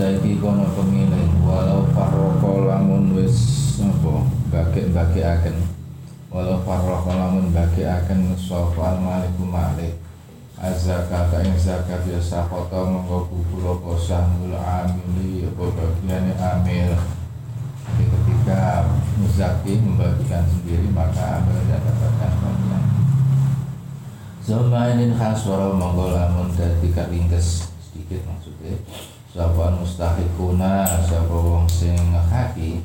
daki kono pemilih walau farroko lamun wis apa bagi-bagiaken walau farroko lamun bagiaken sapa al maliku malik? Azakat ing zakat ya sakota monggo gugur apa amili apa bagiane amil. Jadi ketika muzaki membagikan sendiri maka amil tidak dapatkan bagian Zamainin khaswara monggo lamun dadi karingkes sedikit maksudnya sapa mustahikuna sapa wong sing ngehaki.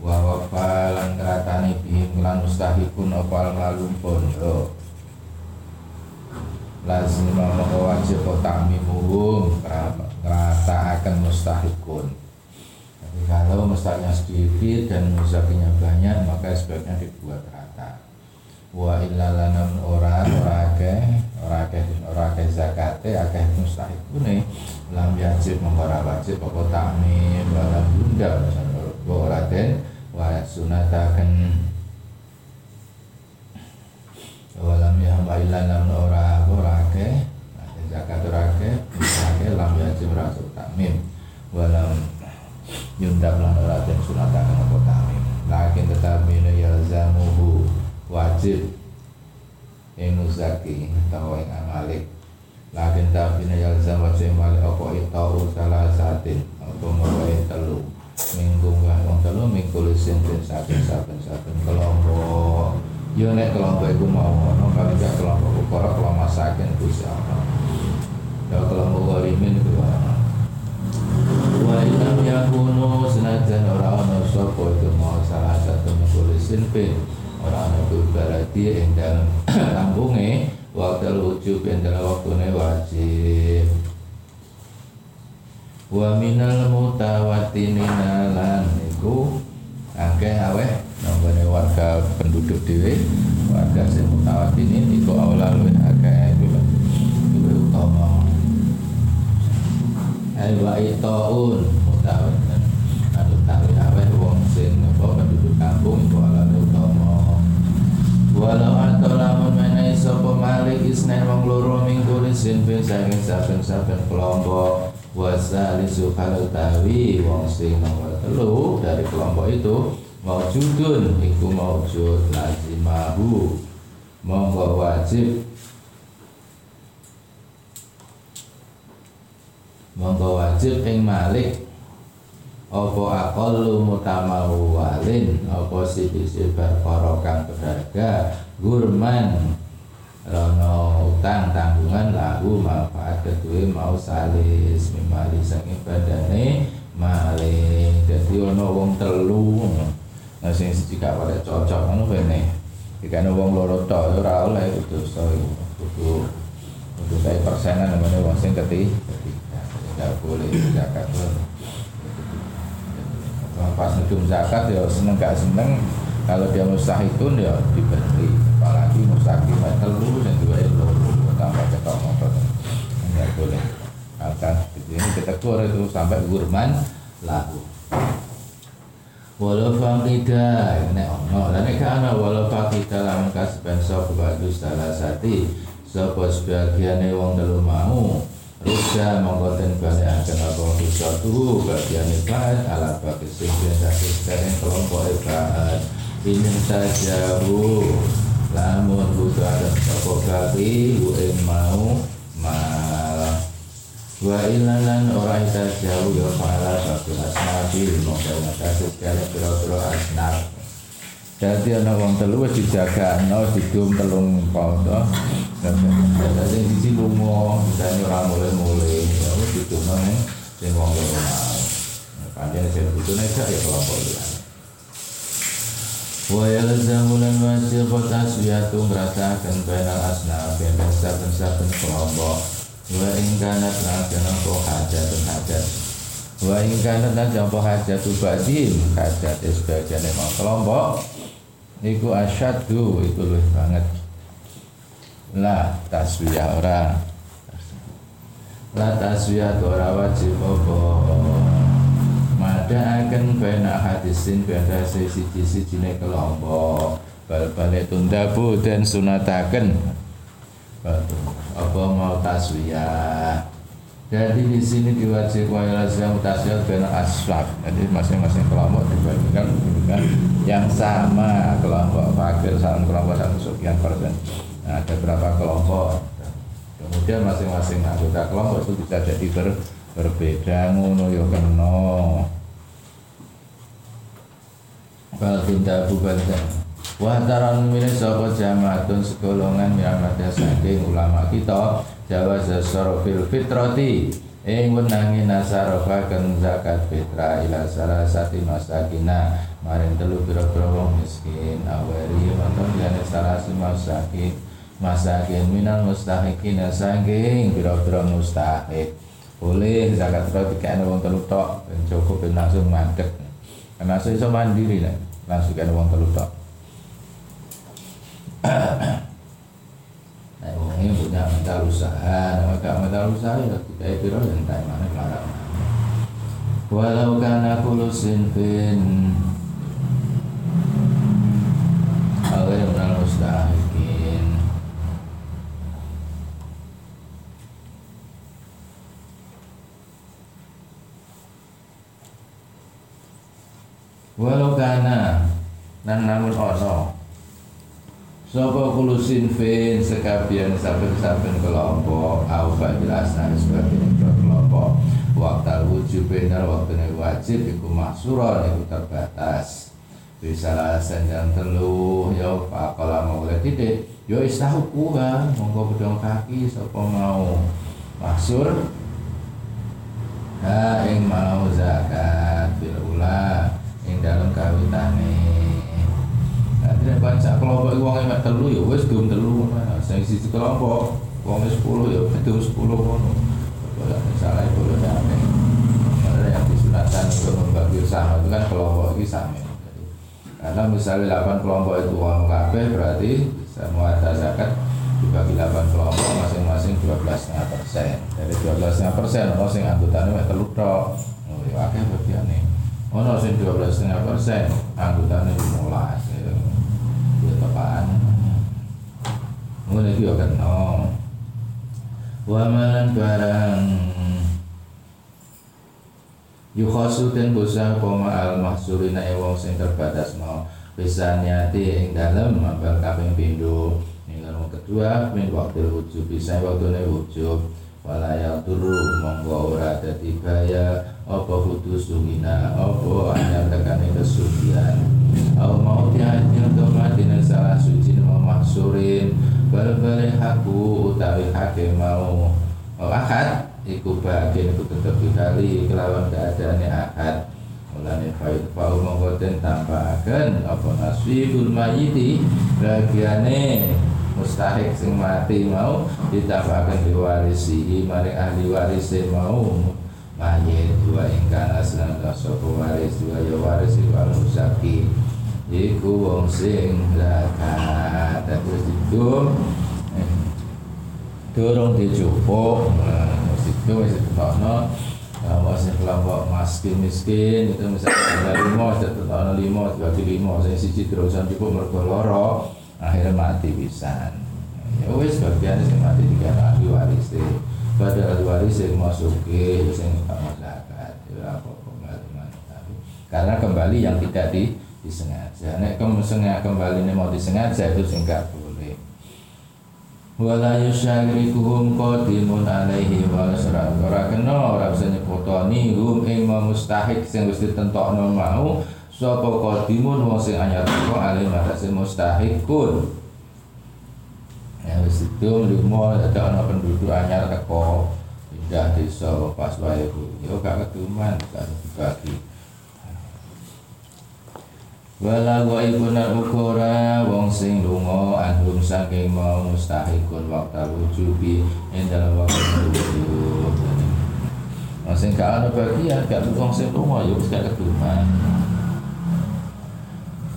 Wa wafa lan kratani bihim lan mustahikun apa malum pondo lazim mongko wajib takmimuhum ngerata akan mustahikun. Jadi kalau mustahiknya sedikit dan muzakinya banyak maka sebaiknya dibuat wa illa lanam ora ora akeh ora akeh ora akeh zakate akeh mustahikune lam wajib mengora wajib apa takmim wala bunda wa ora den wa sunataken. Walam ya illa lam ora ora akeh zakat ora akeh akeh lam wajib rasul takmim walam yundab lan ora den sunataken apa takmim lakin tetapi yalzamuhu wajib yang zaki atau yang amalik. Lakin tapi yalzam wajib malik apa itu salah satin apa mawai telu minggu gak wong telu minggu lisin bin saben saben saben kelompok. Yo nek kelompok iku mau ono kalau gak kelompok ukara kelompok Gusti Allah. Ya kelompok galimin itu wa ilam yakunu senajan ora ono sapa itu mau salah satu minggu lisin bin ora ana berarti ing dalem kampunge waktu ujub ing dalem waktune wajib. Wa minal mutawatinina lan iku akeh aweh nanggone warga penduduk dhewe warga sing mutawatinin iku aula luwih akeh luwih utama. Ai wa itaun mutawatin anu tawi aweh wong sing apa penduduk kampung walau atau lamun menehi sapa malik isnen wong loro minggu lisin bin saking saben-saben kelompok. Wasali kalau tawi wong sing nomor telu dari kelompok itu maujudun iku maujud lazimahu. Monggo wajib. Monggo wajib ing malik apa aqallu mutamawwalin? Apa perkara kang berharga gurman. Rono utang tanggungan lagu manfaat kedua mau salis. Mimali saking badane maling. Jadi ono wong telu. Nah sing gak pada cocok ngono kene jika ono wong loro tok ora oleh kudu kudu kudu kayak persenan namanya wong sing ketiga tidak boleh zakat pas nujum zakat ya seneng gak seneng. Kalau dia mustahikun ya diberi. Apalagi mustahik telu dan dua elo tambah ketok motor. Enggak boleh. Akan ini kita kur itu sampai gurman lagu. Walau fakida ini ono. Dan ini kan walau fakida lamun kasben sop badu salah sati sop sebagian wong telu mau Rusa mengkoten balik akan apa sesuatu bagian ibadah ala bagi sing biasa sekarang kelompok ibadah ini saja bu lamun butuh ada apa kali bu mau mal wa ilalan orang kita jauh ya pala bagi asnafi mongkana kasih sekali pira-pira asnaf jadi anak wong telu wis dijagakno didum telung pondo jadi di sini lunga dan ora mulai-mulai ya wis ning sing wong loro mau panjang sing butune gak ya kelompok liyan wa yalzamu lan wajib taswiyatu ngrasakaken bainal asnaf ben saben-saben kelompok. Wa ing kanat lan kenapa hajatun hajat. Wa ing kanat lan jampo hajatu badim hajat sebagian kelompok Iku asyadu itu lebih banget. La taswiyah ora. La taswiyah ora wajib apa? Mada akan bena hadisin Benda sisi-sisi kelompok. Bal-balik tundabu dan sunataken. Apa mau taswiyah jadi di sini diwajibkan lazim mutasil dengan asfab. Jadi masing-masing kelompok dibagikan dengan yang sama kelompok fakir sama kelompok satu sekian persen. Nah, ada berapa kelompok? Kemudian masing-masing anggota kelompok itu bisa jadi ber, berbeda ngono yo ya kena. Kalau tidak bukan Wah taran milik sapa jamaatun segolongan miramati saking ulama kita Jawa fil fitrati. Ing wenangi nasarofaken zakat fitra ila salah sati masakina. Maring telu pira-pira wong miskin awari maton liyane salah si masakin masakin minal mustahikin saking pira-pira mustahik. Boleh zakat fitra dikene wong telu tok ben cukup ben langsung mandek. Langsung iso mandiri lah langsung kene wong telu tok modal usaha, maka modal usaha ya tidak itu yang tak mana kelarang. Walau karena kulusin fin. Awal menal mustahikin Walau karena nan namun ono Sapa kulusin fin sekabian saben-saben kelompok. Au fadil asnan sebagian kelompok. Waktu wujud benar waktu wajib iku mahsuron iku terbatas. Bisa alasan yang telu ya pakola mau yo ya istahu kuha monggo bedong kaki sapa mau. Maksur ha ing mau zakat bil ula ing dalam kawitane Nek baca kelompok iku wong emek telu ya wis dum telu ngono. Sing sisi kelompok wong 10 ya dum 10 ngono. Kalau misalnya boleh damai. Ada yang disunatkan untuk membagi sama itu kan kelompok ini sama. Karena misalnya 8 kelompok itu uang kabeh berarti semua zakat dibagi 8 kelompok masing-masing 12,5 persen. Dari 12,5 persen, ono sing anggotanya telu tok. Oh, ya akeh bagiane. Ono sing 12,5 persen, anggotanya 15 apaan? Ngono iki yo kena barang. Yukhasu dan bosa koma al mahsurina e wong sing terbatas no bisa niati ing dalem mabal kaping pindho. Ing kedua min waktu wujud bisa waktu wujud walaya turu monggo ora dadi bahaya apa kudu sungina? Apa anyar tekane kesucian au mau tihatin suci mahsurin bal balik haku utawi hake mau. Oh, akad iku bagian iku tetep dikali. Kelawan keadaannya akad mulane faid fau monggo den tambahaken apa nasibul mayiti bagiane mustahik sing mati mau ditambahkan diwarisi. Maring ahli waris mau. Mayit dua ingkang aslan sapa waris dua ya waris al-musaki iku wong sing zakat. Terus itu eh, dorong dijupuk. Terus itu wis ditokno masih kelompok miskin miskin itu misalnya ada lima ada lima dibagi lima. Saya siji terusan cukup mergo akhirnya mati bisa ya wis bagian sing mati tiga ahli waris pada ahli waris yang masuki sing gak zakat ya apa karena kembali yang tidak di disengaja. Nek kamu sengaja kembali mau disengaja itu sing gak boleh. Wala yusyarikuhum qadimun alaihi wa lasra ora kena ora bisa nyepotoni hum ing mustahik sing wis ditentokno mau. Sapa qadimun wong sing anyar teko alaihi matase mustahikun. Ya wis itu limo ada ana penduduk anyar teko pindah desa pas wae yo gak keduman gak dibagi Wala ghaibuna ukura wong sing lunga anhum saking mau mustahikun waktu wujubi ing dalam waktu wujub. Wong sing gak ana bagian gak wong sing lunga yo wis gak keduman.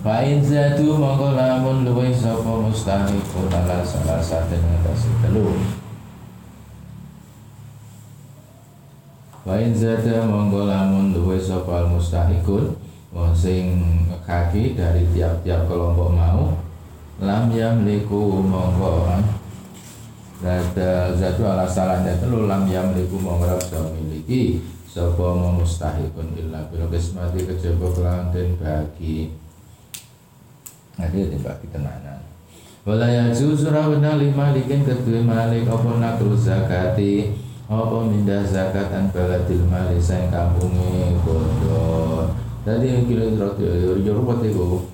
Fa in zatu mongko lamun luwih sapa mustahikun ala salah satu ngatasi telu. Fa in zatu mongko lamun luwih sapa mustahikun wong sing kaki dari tiap-tiap kelompok mau lam liku monggo Dada zatu ala salahnya telu lam yang meliku mengrab miliki Sopo memustahikun illa bil kismati kejaba kelawan den bagi. Nanti dibagi tenanan. Wala yaju surah lima likin kedua malik Apa nakru zakati Apa mindah zakatan baladil malik Sayang kampungi bodoh Tadi kira roti Yoruba itu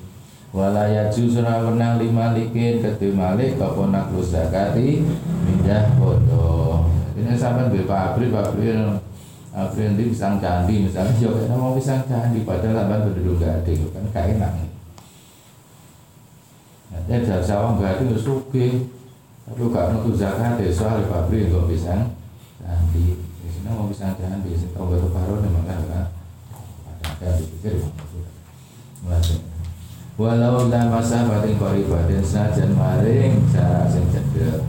wala yaju surah wenang lima likin kedua malik apa naklu zakati mindah bodoh. Ini sampai di pabrik pabrik pabrik nanti pisang candi misalnya yo kena mau pisang candi padahal sampai berduduk gak ada kan gak enak. Nanti ada sawang gak ada suki. Tapi gak naklu zakat di pabrik kok pisang candi. Di mau pisang candi sih tahu betul baru nih ada dipikir mulai walau la masa batin batin sajan maring cara sing cedek.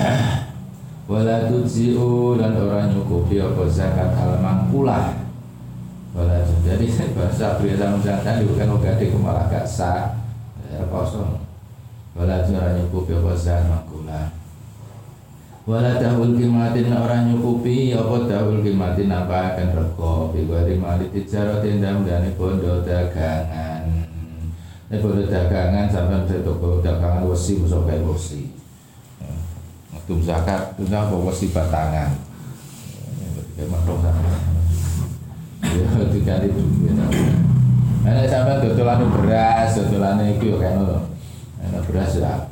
Wala tujiu dan orang nyukupi apa zakat al mangkulah. Wala jadi bahasa biasa misalkan bukan ogade malah gak sah ya kosong wala orang nyukupi apa zakat mangkulah wala dahul kimatin orang nyukupi apa dahul kimatin apa akan rego bigwari mali tijaratin dan bondo dagangan ini boleh dagangan sampai bisa toko dagangan wesi musuh kayak wesi. Itu zakat itu apa wesi batangan. Kayak mentok sama. Ya diganti duit. Enak sampai dodolan beras, dodolan itu ya kan beras ya.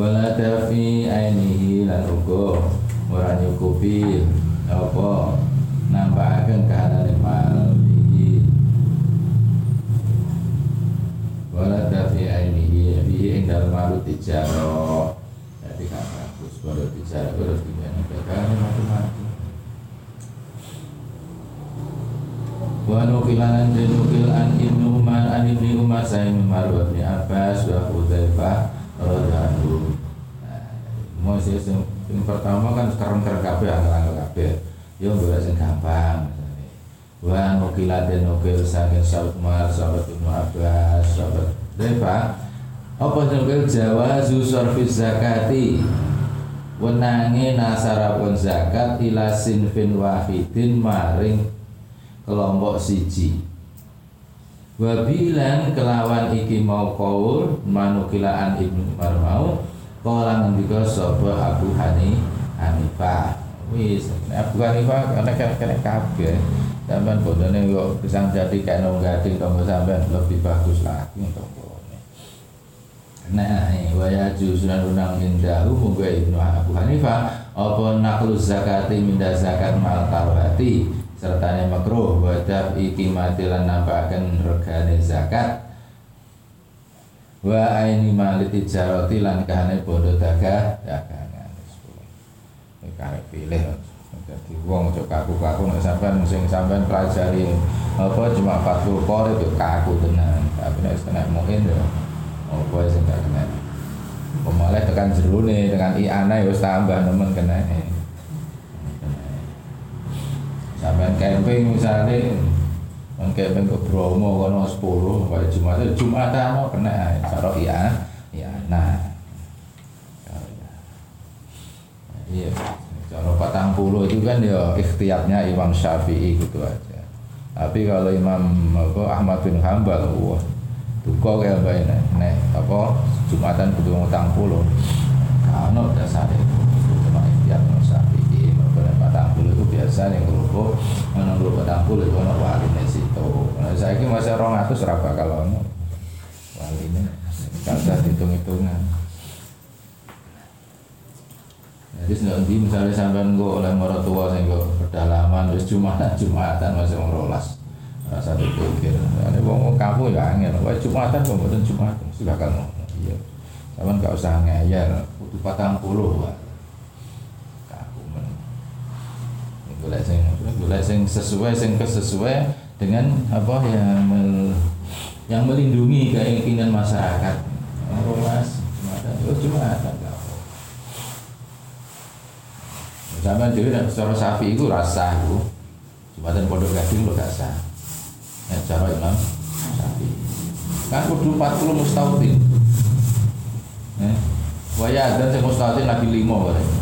Wala dafi ainihi lan uga ora nyukupi apa nampakaken kahanane mal wala dafi ainihi bihi ing dalem malu tijaro jadi kan bagus kalau tijaro harus di mana dagangan mati-mati. Wa nukilan dan nukil ibnu umar an ibnu umar wa ibni abbas wa mau sih yang pertama kan sekarang kereng kabeh angel-angel kabeh. Yo boleh sing gampang wa nukilat dan nukil saking sahabat Umar, sahabat Ibnu Abbas, sahabat Depa apa nukil jawazu sorfis zakati. Wenangi nasarapun zakat ila sinfin wahidin maring kelompok siji. Wabilan kelawan iki mau kaul manukilaan Ibnu Umar mau Kala ngendika sapa Abu Hani Hanifah. Wis Abu Hanifah karena kena kabeh. Sampean bodone kok pisang jadi nong gading tonggo sampean lebih bagus lagi untuk Nah, waya juzunan unang indahu munggu ibnu Abu Hanifah apa naklu zakati minda zakat mal tarwati serta makruh wadab iki matilan nampakan regane zakat wa aini maliti jaroti lan kahane bondo dagang dagangan karep pilih. Jadi wong cok kaku-kaku nek sampean sing sampean pelajari apa cuma fatul qori itu kaku tenan. Tapi nek kena mungkin ya apa sing gak kena. Pemalih tekan jerune dengan iana wis tambah nemen kena sampean camping misalnya Kan camping ke Bromo kono 10 kaya Jumat. Jumatan kena cara iya iya nah. Iya kalau patang puluh itu kan ya ikhtiarnya Imam Syafi'i gitu aja. Tapi kalau Imam apa, Ahmad bin Hambal, wah, duka kayak apa ini, nek apa Jumatan kudu patang puluh. Kalau dasar itu cuma ikhtiar Imam Syafi'i, kalau patang itu biasa yang mana kerupuk patang puluh itu orang wali di situ. Nah, saya ini masih orang atus serapa kalau wali ini, kalau hitung-hitungan. Jadi nanti misalnya sampai nggak oleh orang tua sing pedalaman wis jumatan jumatan masih orang rolas. Rasa dipikir. Ada wong kamu ya angin. Wah jumatan mboten jumatan sudah kan. Iya. Sampeyan gak usah ngeyel. Kudu patang puluh. Kaku men. Golek sing golek sing sesuai sing kesesuai dengan apa yang mel, yang melindungi keinginan masyarakat. Rolas jumatan. Oh jumatan. Zaman dhewe nek cara Safi iku rasa iku. Jumatan pondok gading lo gak sah. Nek cara Imam Safi. Kan kudu 40 mustautin. Waya dan sing mustahil Nabi limo kare.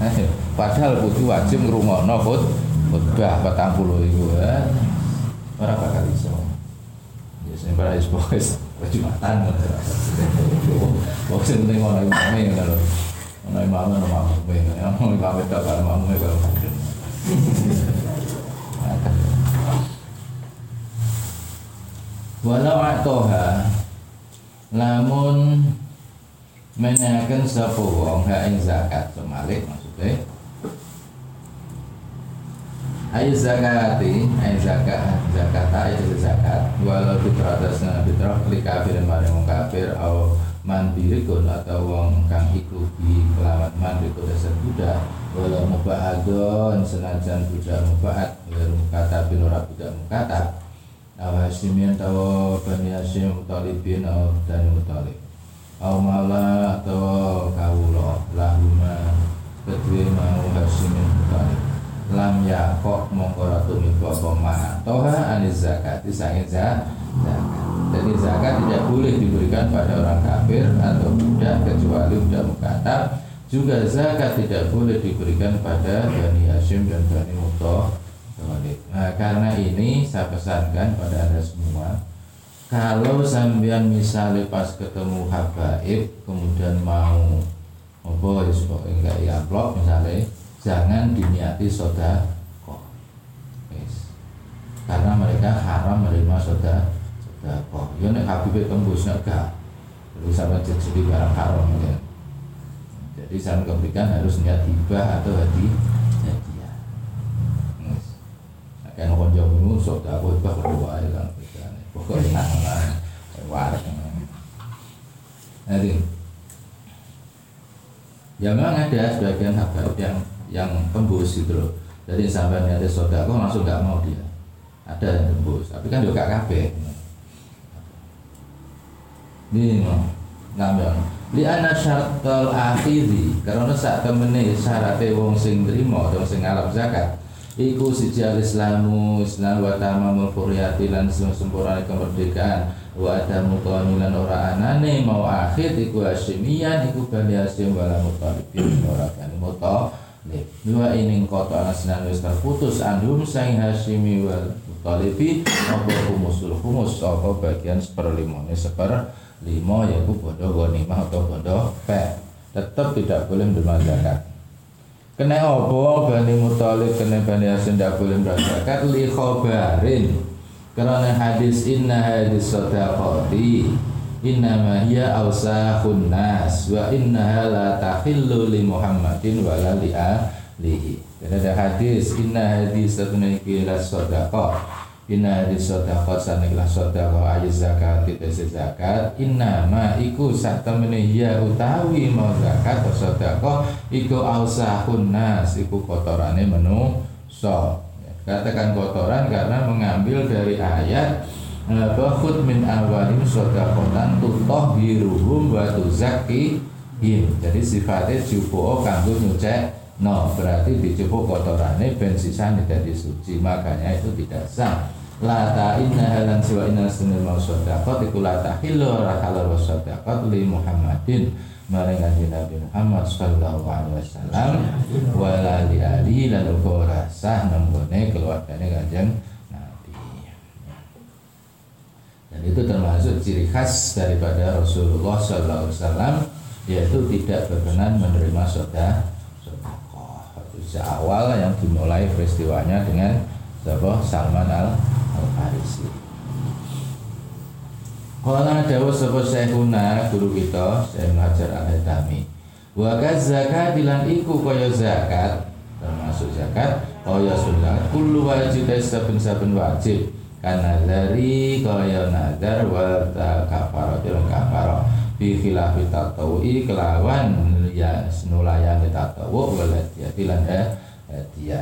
Eh, padahal kudu wajib ngrungokno khut khutbah 40 iku ya. Ora bakal iso. Ya sing para is boys Jumatan Wong sing ning ono imame ngono lho. Ono imame ono makmume. Ono imame tok karo makmume karo Walau atoha lamun menaken sapa wong ha ing zakat semalik maksudnya ayo zakati ayo zakat zakat ayo zakat. Walau fitrah atasna fitrah kli kafir maring wong kafir au man birikun atau wong kang iku bi kelawan man birikun dasar budak walau mubahadon senajan budak mubahat walau mukatabin ora budak mukatab Aw Hashimian atau Bani Hashim Mutalibin atau Bani Mutalib Aw Mala atau Kawulo Lahuma Kedua mau Hashimin Mutalib Lam yakok mongkoratu miku apa ma Toha anis zakat Disangin zakat Jadi zakat tidak boleh diberikan pada orang kafir Atau budak kecuali budak mukatab Juga zakat tidak boleh diberikan pada Bani Hashim dan Bani Mutalib Nah, karena ini saya pesankan pada anda semua, kalau sambian misalnya pas ketemu habaib kemudian mau apa ya enggak ya amplop misalnya jangan diniati soda kok yes. karena mereka haram menerima soda soda kok ya nek habib tembus enggak jadi sama jadi barang haram ya. Jadi saya keberikan harus niat hibah atau hadiah kan konco ngono sok tak kowe bah wae kan. Pokoknya lah waras jadi ya memang ada sebagian habaib yang yang tembus gitu loh. Jadi sampai ada sodako langsung nggak mau dia? Ada yang tembus tapi kan juga kabeh. Ini ngambil. Li ana syartul akhiri karena saat temene syaratnya wong sing trimo atau sing ngalap zakat Iku siji al-islamu Islam wa tamamul lan sempurna kemerdekaan wa adamu qamilan ora anane mau akhir iku hasyimian iku bani hasyim wala mutalibin ora bani mutalib dua ini kota anasnan wis terputus anhum sang hasyimi wal mutalibi apa humusul humus apa bagian seperlimone seper lima yaitu bodoh ghanimah atau bodoh pe. Tetap tidak boleh zakat. Kena apa? Bani Muthalib kena Bani Hasim tidak boleh merasakan li khobarin karena hadis inna hadis sadaqati inna ma hiya awsahun nas wa inna la tahillu li Muhammadin wa la li alihi. Dan ada hadis inna hadis sadaqati sadaqah Inna di sodakot saniklah sodakot ayi zakat kita zakat Inna ma iku sak temene ya utawi mau zakat sodakot Iku ausahun nas iku kotorane menu so Katakan kotoran karena mengambil dari ayat Bahut min awalim sodakotan tutoh biruhum wa him Jadi sifatnya jupo kanggo nyucek. No berarti dicukup kotorannya ben sisanya jadi suci Makanya itu tidak sah. La ta inna halan siwa inna sunil mau sodakot iku la ta hilo halal wa sodakot li Muhammadin maring kanjeng Nabi Muhammad sallallahu alaihi wasallam wala li ali lan uga ora sah keluargane kanjeng Nabi. Dan itu termasuk ciri khas daripada Rasulullah sallallahu alaihi wasallam yaitu tidak berkenan menerima soda itu awal yang dimulai peristiwanya dengan Salman al Al-Farisi Kala dawuh sapa Syekhuna guru kita Syekh Hajar Al-Haytami Wa zakat dilan iku kaya zakat termasuk zakat kaya sunat. Kullu wajib saben-saben wajib. Karena dari kaya nazar wa kafarat lan kafarah. Fi khilafi tatawi kelawan ya senulayane tatawu wal dilan dia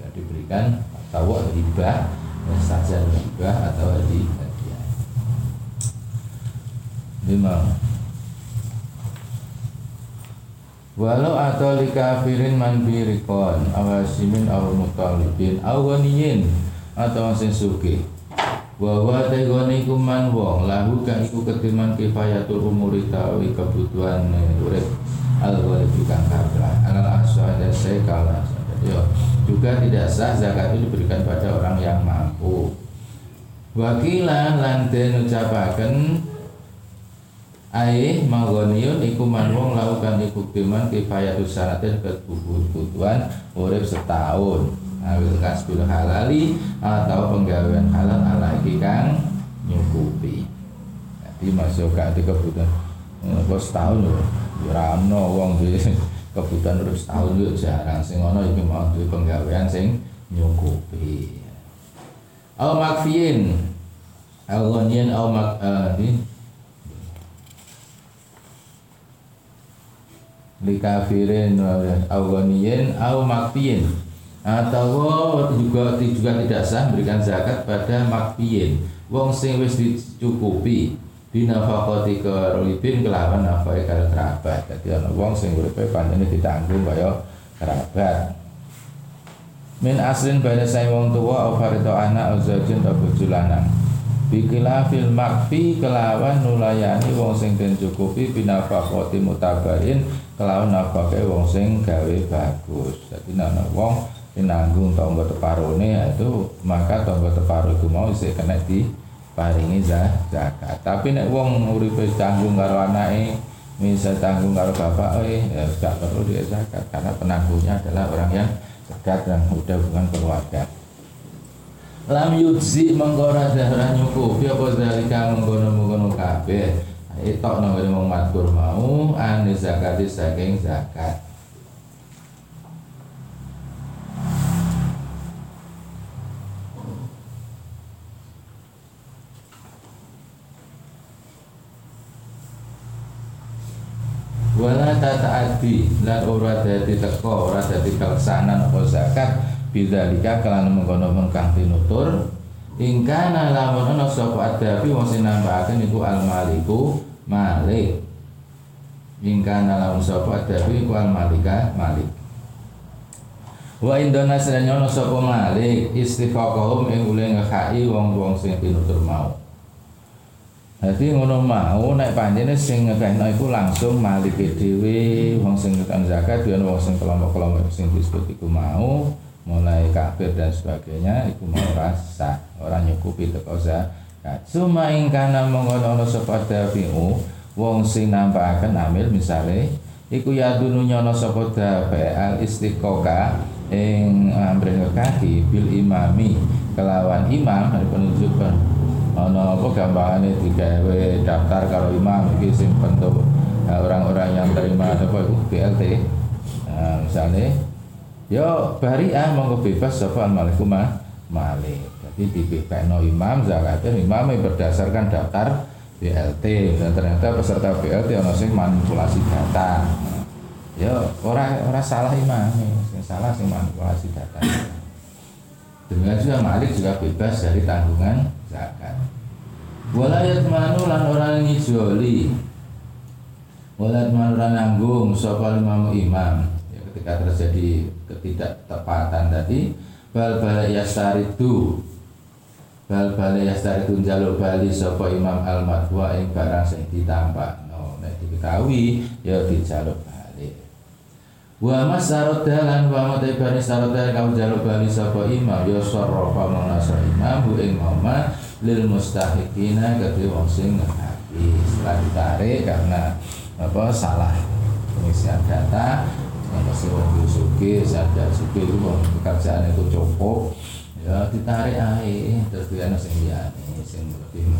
ya diberikan tawa hibah saja hibah atau di hadiah memang Walau atau li kafirin man birikon awasimin aw mutalibin aw atau sing suki wa wa tegone kuman wong lahu kang iku ketiman kifayatul umuri tawi kebutuhan urip al ghalib kang kabrah alal aswa saya kala yo juga tidak sah zakat itu diberikan pada orang yang mampu. Wakilan lan den ucapaken Aih manggoniun iku man wong laukan iku kiman kifayatus sanatin kebutuhan urip setahun. Awil kasbil halali atau penggawean halal ala kang nyukupi. Jadi masuk ke kebutuhan. Kok setahun lho? Ya ramno wong kebutuhan urip setahun yo jarang. Sing ana iki mau duwe penggawean sing nyukupi. Au makfiin. Au ghaniyan au mak uh, likafirin au ghaniyin au makfiin atau juga juga tidak sah memberikan zakat pada makfiin wong sing wis dicukupi binafaqati karibin kelawan nafai karo kerabat. Dadi ana wong sing uripe panjene ditanggung kaya kerabat. Min aslin bane sae wong tuwa au farito anak au zaujin au bojo lanang. Fil makfi kelawan nulayani wong sing den cukupi binafaqati mutabarin kelawan nafake wong sing gawe bagus. Dadi ana wong nanggung tonggo teparone itu maka tonggo teparo itu mau isih kena di paringi zakat. Tapi nek wong uripe tanggung karo anake misal tanggung karo bapak eh ya tidak perlu dia zakat. Karena penanggungnya adalah orang yang dekat dan udah bukan keluarga. Lam yudzi menggora dahra nyukupi apa dalika menggono-menggono kabeh itu nang wong matur mau anis zakat saking zakat. Wala tataati lan ora dadi teko ora dadi kelaksanan apa zakat bidzalika kelan mengkono mengkang tinutur. Ingkana lamun ana sapa adabi wong sing iku al maliku malik. Ingkana lamun sapa adabi iku al malika malik. Wa indona sedanya ana sapa malik istifaqahum ing ule ngekai wong-wong sing tinutur mau. Jadi ngono mau naik panjene sing ngekehno iku langsung malike dhewe wong sing ngekang zakat yen wong sing kelompok-kelompok sing disebut iku mau mulai kafir dan sebagainya iku mau rasa orang nyukupi teko zakat suma ing kana mongko ana sapa dafi'u wong sing nampahaken amil misale iku ya dunu nyono sapa dafe al istiqoka ing amrih kaki bil imami kelawan imam hari penunjukan. Ana apa gampangane digawe daftar kalau imam iki sing bentuk nah, orang-orang yang terima apa itu BLT nah, misalnya yo bariah monggo bebas sapa alaikum malik jadi imam zakatnya imam berdasarkan daftar BLT dan ternyata peserta BLT ono sing manipulasi data yo orang orang salah imam yang salah sing manipulasi data Demikian juga Malik juga bebas dari tanggungan zakat. Walayat manu lan orang ngijoli. Walayat manu lan nanggung sapa imam imam. Ya, ketika terjadi ketidaktepatan tadi bal bala yastaridu bal bala yastaridu jaluk bali sapa imam al madwa ing barang sing ditambah. No, nek diketahui ya dijaluk Wa masaroda lan wa matibani saroda kau jaluk bali sapa imam ya sarrafa manasa imam bu ing mama lil mustahiqina kedhe wong sing ngakhi setelah ditarik karena apa salah. Pengisian data yang pasti wong suki sadar suki itu pekerjaan itu cukup ditarik ae. Terus dia sing liyane sing lebih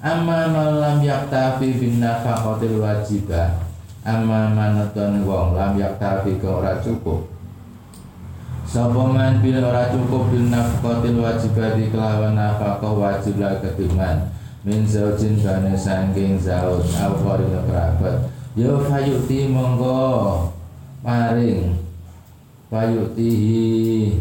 Amma malam yaktafi bin nafaqatil wajibah amma manatan wong lam yaktafi ke ora cukup. Sapa man bil ora cukup bil nafqatil wajibati kelawan nafkah wajib la ketiman min zaujin bane sangking zauj au kerabat. Yo fayuti monggo. Paring. Fayutihi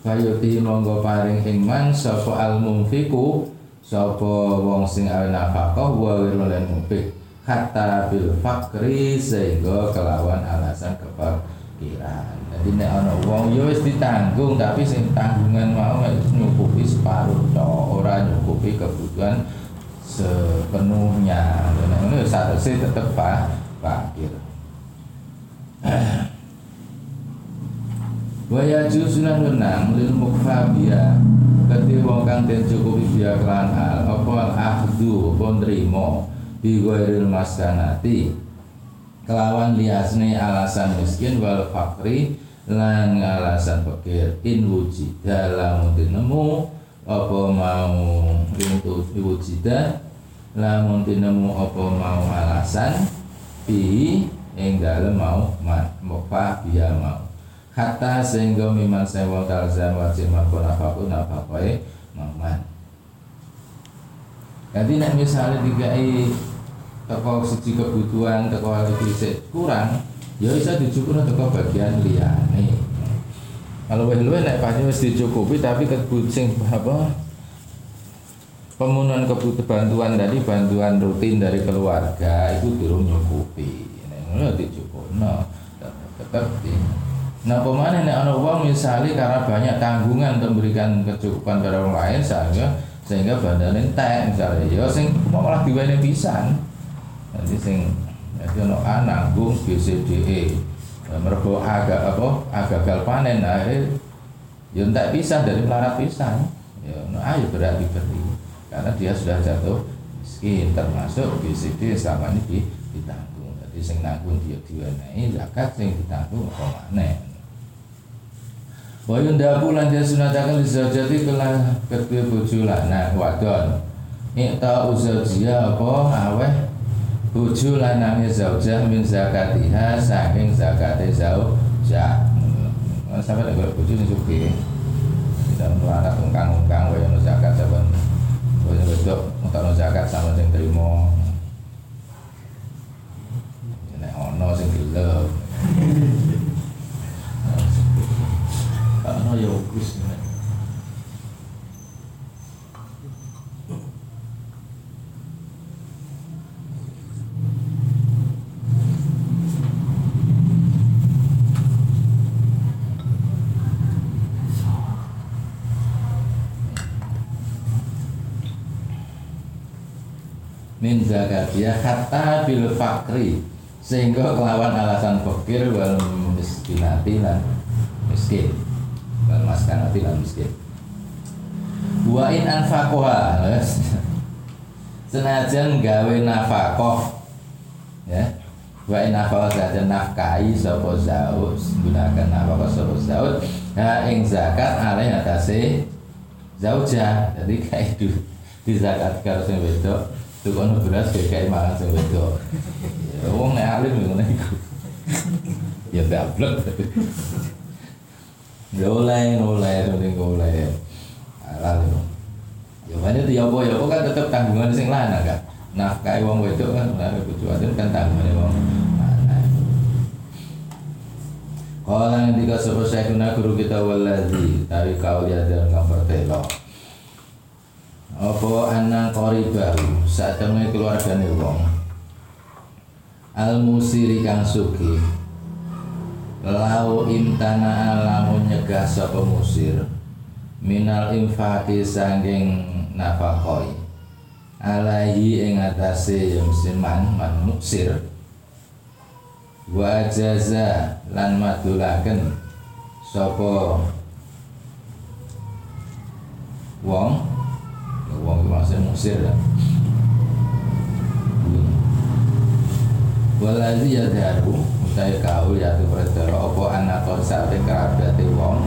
Kayuti monggo paring ing man sapa al mumfiku sapa wong sing al nafkah wa wirul mufik hatta bil fakri sehingga kelawan alasan kefakiran. Jadi nek ana wong ya wis ditanggung tapi sing tanggungan mau nyukupi separuh tok, ora nyukupi kebutuhan sepenuhnya. Nek ngono ya sih tetep pak fakir. Waya jusulan wenang lil mukfabia Keti wong kang den cukupi biya kelan hal Apa ahdu apa nrimo Bi ghairil maskanati Kelawan liasne alasan miskin wal fakri Lan alasan fakir. In wujida lamun nemu Apa mau Rintu wujida Lamun nemu apa mau alasan Bi Yang dalam mau Mukfabia mau hatta sehingga miman sewa talzam wajib mampu nafaku nafakoe maman jadi nek misalnya dikai teko siji kebutuhan teko lagi kurang ya bisa dicukupi teko bagian liane kalau weh luwe nek pasti wis dicukupi tapi kebutuhan apa pemenuhan kebutuhan bantuan tadi bantuan rutin dari keluarga itu durung nyukupi. Nek ngono dicukupi no tetap Nah pemana ini ana uang misalnya karena banyak tanggungan untuk memberikan kecukupan pada orang lain sehingga sehingga badan entek misalnya ya sing malah diwene pisan. Nanti sing jadi ono nanggung BCDE mergo agak apa agak panen akhirnya ya entek pisah dari melarat pisan. Ya ayo berarti beri karena dia sudah jatuh miskin termasuk BCD selama ini ditanggung. Jadi sing nanggung dia diwenehi zakat sing ditanggung apa maneh. Wa yundabu lan dia sunatakan li zaujati kelah kedua bojo lanang wadon. Ikta uzawjiyah apa aweh bojo lanange zaujah min zakatiha saking zakate zaujah. Sampai nek bojo sing sugih. Tidak melarat ungkang-ungkang ono zakat saben. Wae wedok utawa zakat sama sing trimo. Nek ono sing gelem. Karena ya wis min zakatiyah kata bil fakri sehingga kelawan alasan fakir wal miskinati lan miskin wal maskanati lan miskin wa in anfaqoha senajan gawe nafkah ya. Wa in nafaqah saja nafkahi sapa zaud gunakan nafkah sapa zaud. Ha ing zakat alih atase zauja jadi kayak di di zakat kalau sing wedok kono beras kayak mangan sing ya wong nek alim ngono iku. Ya dablek oleh oleh penting oleh halal itu ya mana itu ya apa ya apa kan tetap tanggungan sing lanang kan nafkah wong wedok kan bojo wadon kan tanggungan wong Kala sapa saya guru kita waladhi Tapi kau lihat dalam gambar telo Apa anak baru Saat temen keluarga nih wong. Al musiri kang suki lau imtana lamun nyegah sapa musir. Minal infaki sanging nafakoi alaihi ing atase musliman man muksir. Wa jaza lan madulaken sapa wong. Wong maksud musir ya walazi yadharu saya kau ya tuh predara apa anak kau sate kerabate wong?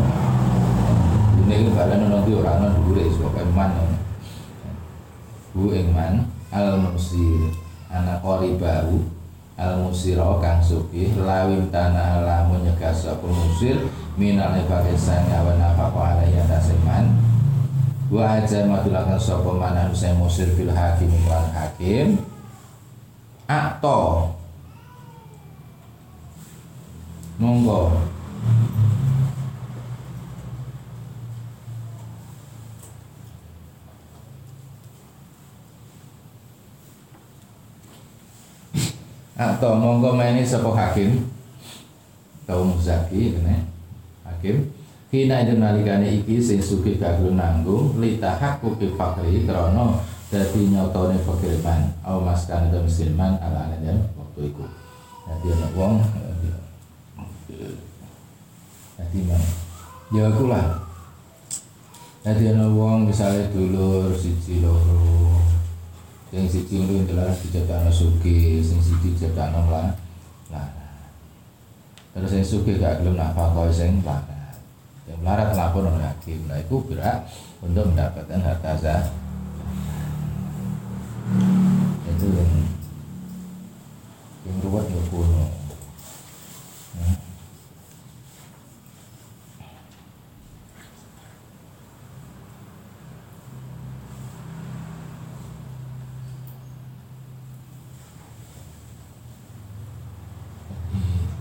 Ini badan nanti orang nang dhuwure sebab iman. Bu iman al musir anak kori baru al musiro kang suki lawim tanah lamun nyegah sapa musir minal ibadah sanga wa nafaqo alaihi tasiman wa aja madulakan sapa saya musir fil hakim lan hakim. Atau monggo. Atau monggo maini sapa hakim? Kaum muzaki ini hakim. Kina itu nalikane iki sing sugih gak gelem nanggung litahaqquqi fakri krana dadi nyotone fakirman au maskan itu musliman ala dan waktu itu dadi ana wong man ya aku lah. Dadi ana wong misalnya dulur siji loro. Sing siji ngono jelas dicetakno sugih sing siji dicetakno lah lah terus sing sugih gak gelem nafkah sing lah yang melarat lapor oleh hakim. Nah itu gerak untuk mendapatkan harta zakat itu yang yang ruwet ya nah.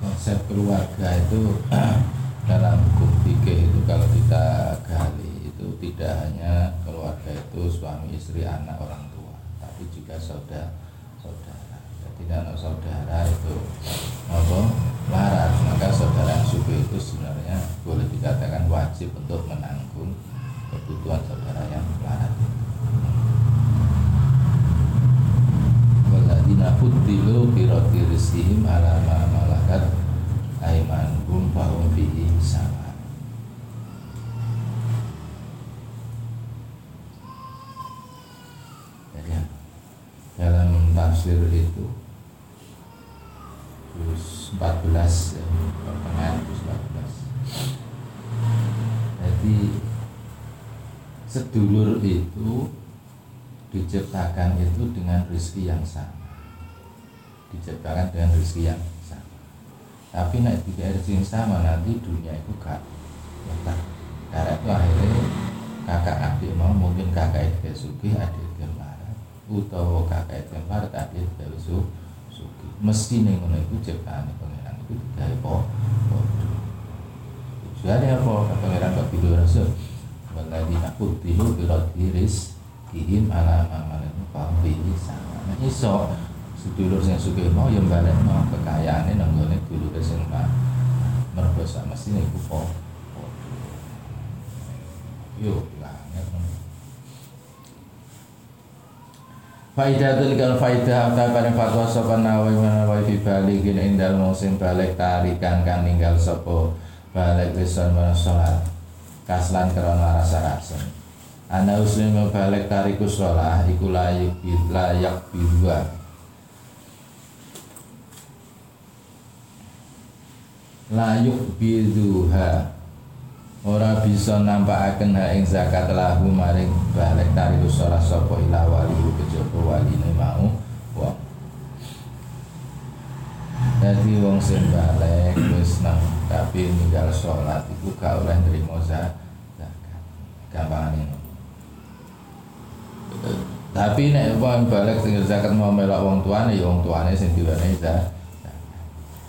konsep keluarga itu dalam hukum fikih itu kalau kita gali itu tidak hanya keluarga itu suami istri anak orang tua tapi juga saudara saudara. Jadi kalau saudara itu apa larat maka saudara suku itu sebenarnya boleh dikatakan wajib untuk menanggung kebutuhan saudara yang larat. Waladina futilu biroti rizkihim ala malakat aimanhum bahum fihi sama. Jadi dalam tafsir itu terus 14 ya, pertengahan terus 14 jadi sedulur itu diciptakan itu dengan rezeki yang sama. Diciptakan dengan rezeki yang tapi naik tiga rezeki sama nanti dunia itu gak letak karena itu akhirnya kakak adik mau mungkin kakak itu suki adik itu marah utawa kakak itu marah adik itu su suki. Mesti nih ngono itu ciptaan pangeran itu tidak apa tujuannya apa? Kata pangeran kok tidur rasul Waladi nakut tilu birot diris kihim ala amalan paham sama nah iso sedulur sing sugih mau yang balekno kekayaane nang gone dulure sing mah mergo sak mestine iku po yo banget Faidatun kal faidah ta paring fatwa sapa nawawi menawi fi baligin indal musim balik tarikan kan ninggal sapa balik wisan salat kaslan krana rasa rasa Ana uslim balik tariku sholah iku layak layak bidua layuk biduha ora bisa nampakaken ha ing zakat lahu maring balik tariku salah sapa ila wali kejaba waline mau. Wong Dadi wong sing balik wis nang tapi ninggal salat iku gak oleh nrimo zakat. Gampangane. Tapi nek wong balik sing zakat mau melok wong tuane ya wong tuane sing diwenehi zakat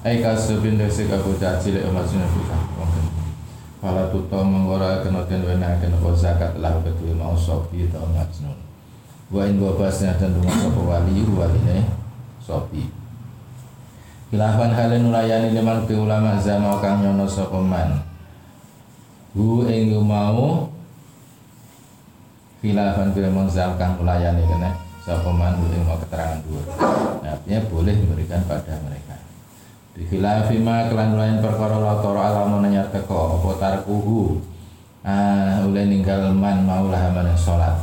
Ai kasubin desi kaku caci lek umat sunnah kita mungkin. Fala tuto menggora kena den wena kena zakat lah betul mau sopi ta majnun. Wa in basnya dan rumah sapa wali waline sopi. Khilafan halen nulayani liman ke ulama zaman kang nyono sapa man. Hu ing mau khilafan bil mangzal kang nulayani kena sapa man hu ing mau keterangan dua. Artinya boleh memberikan pada mereka. Dikhilafi ma kelan lain perkara la tara alamun nyar teko apa tarkuhu. Ah, oleh ninggal man maulah mana salat.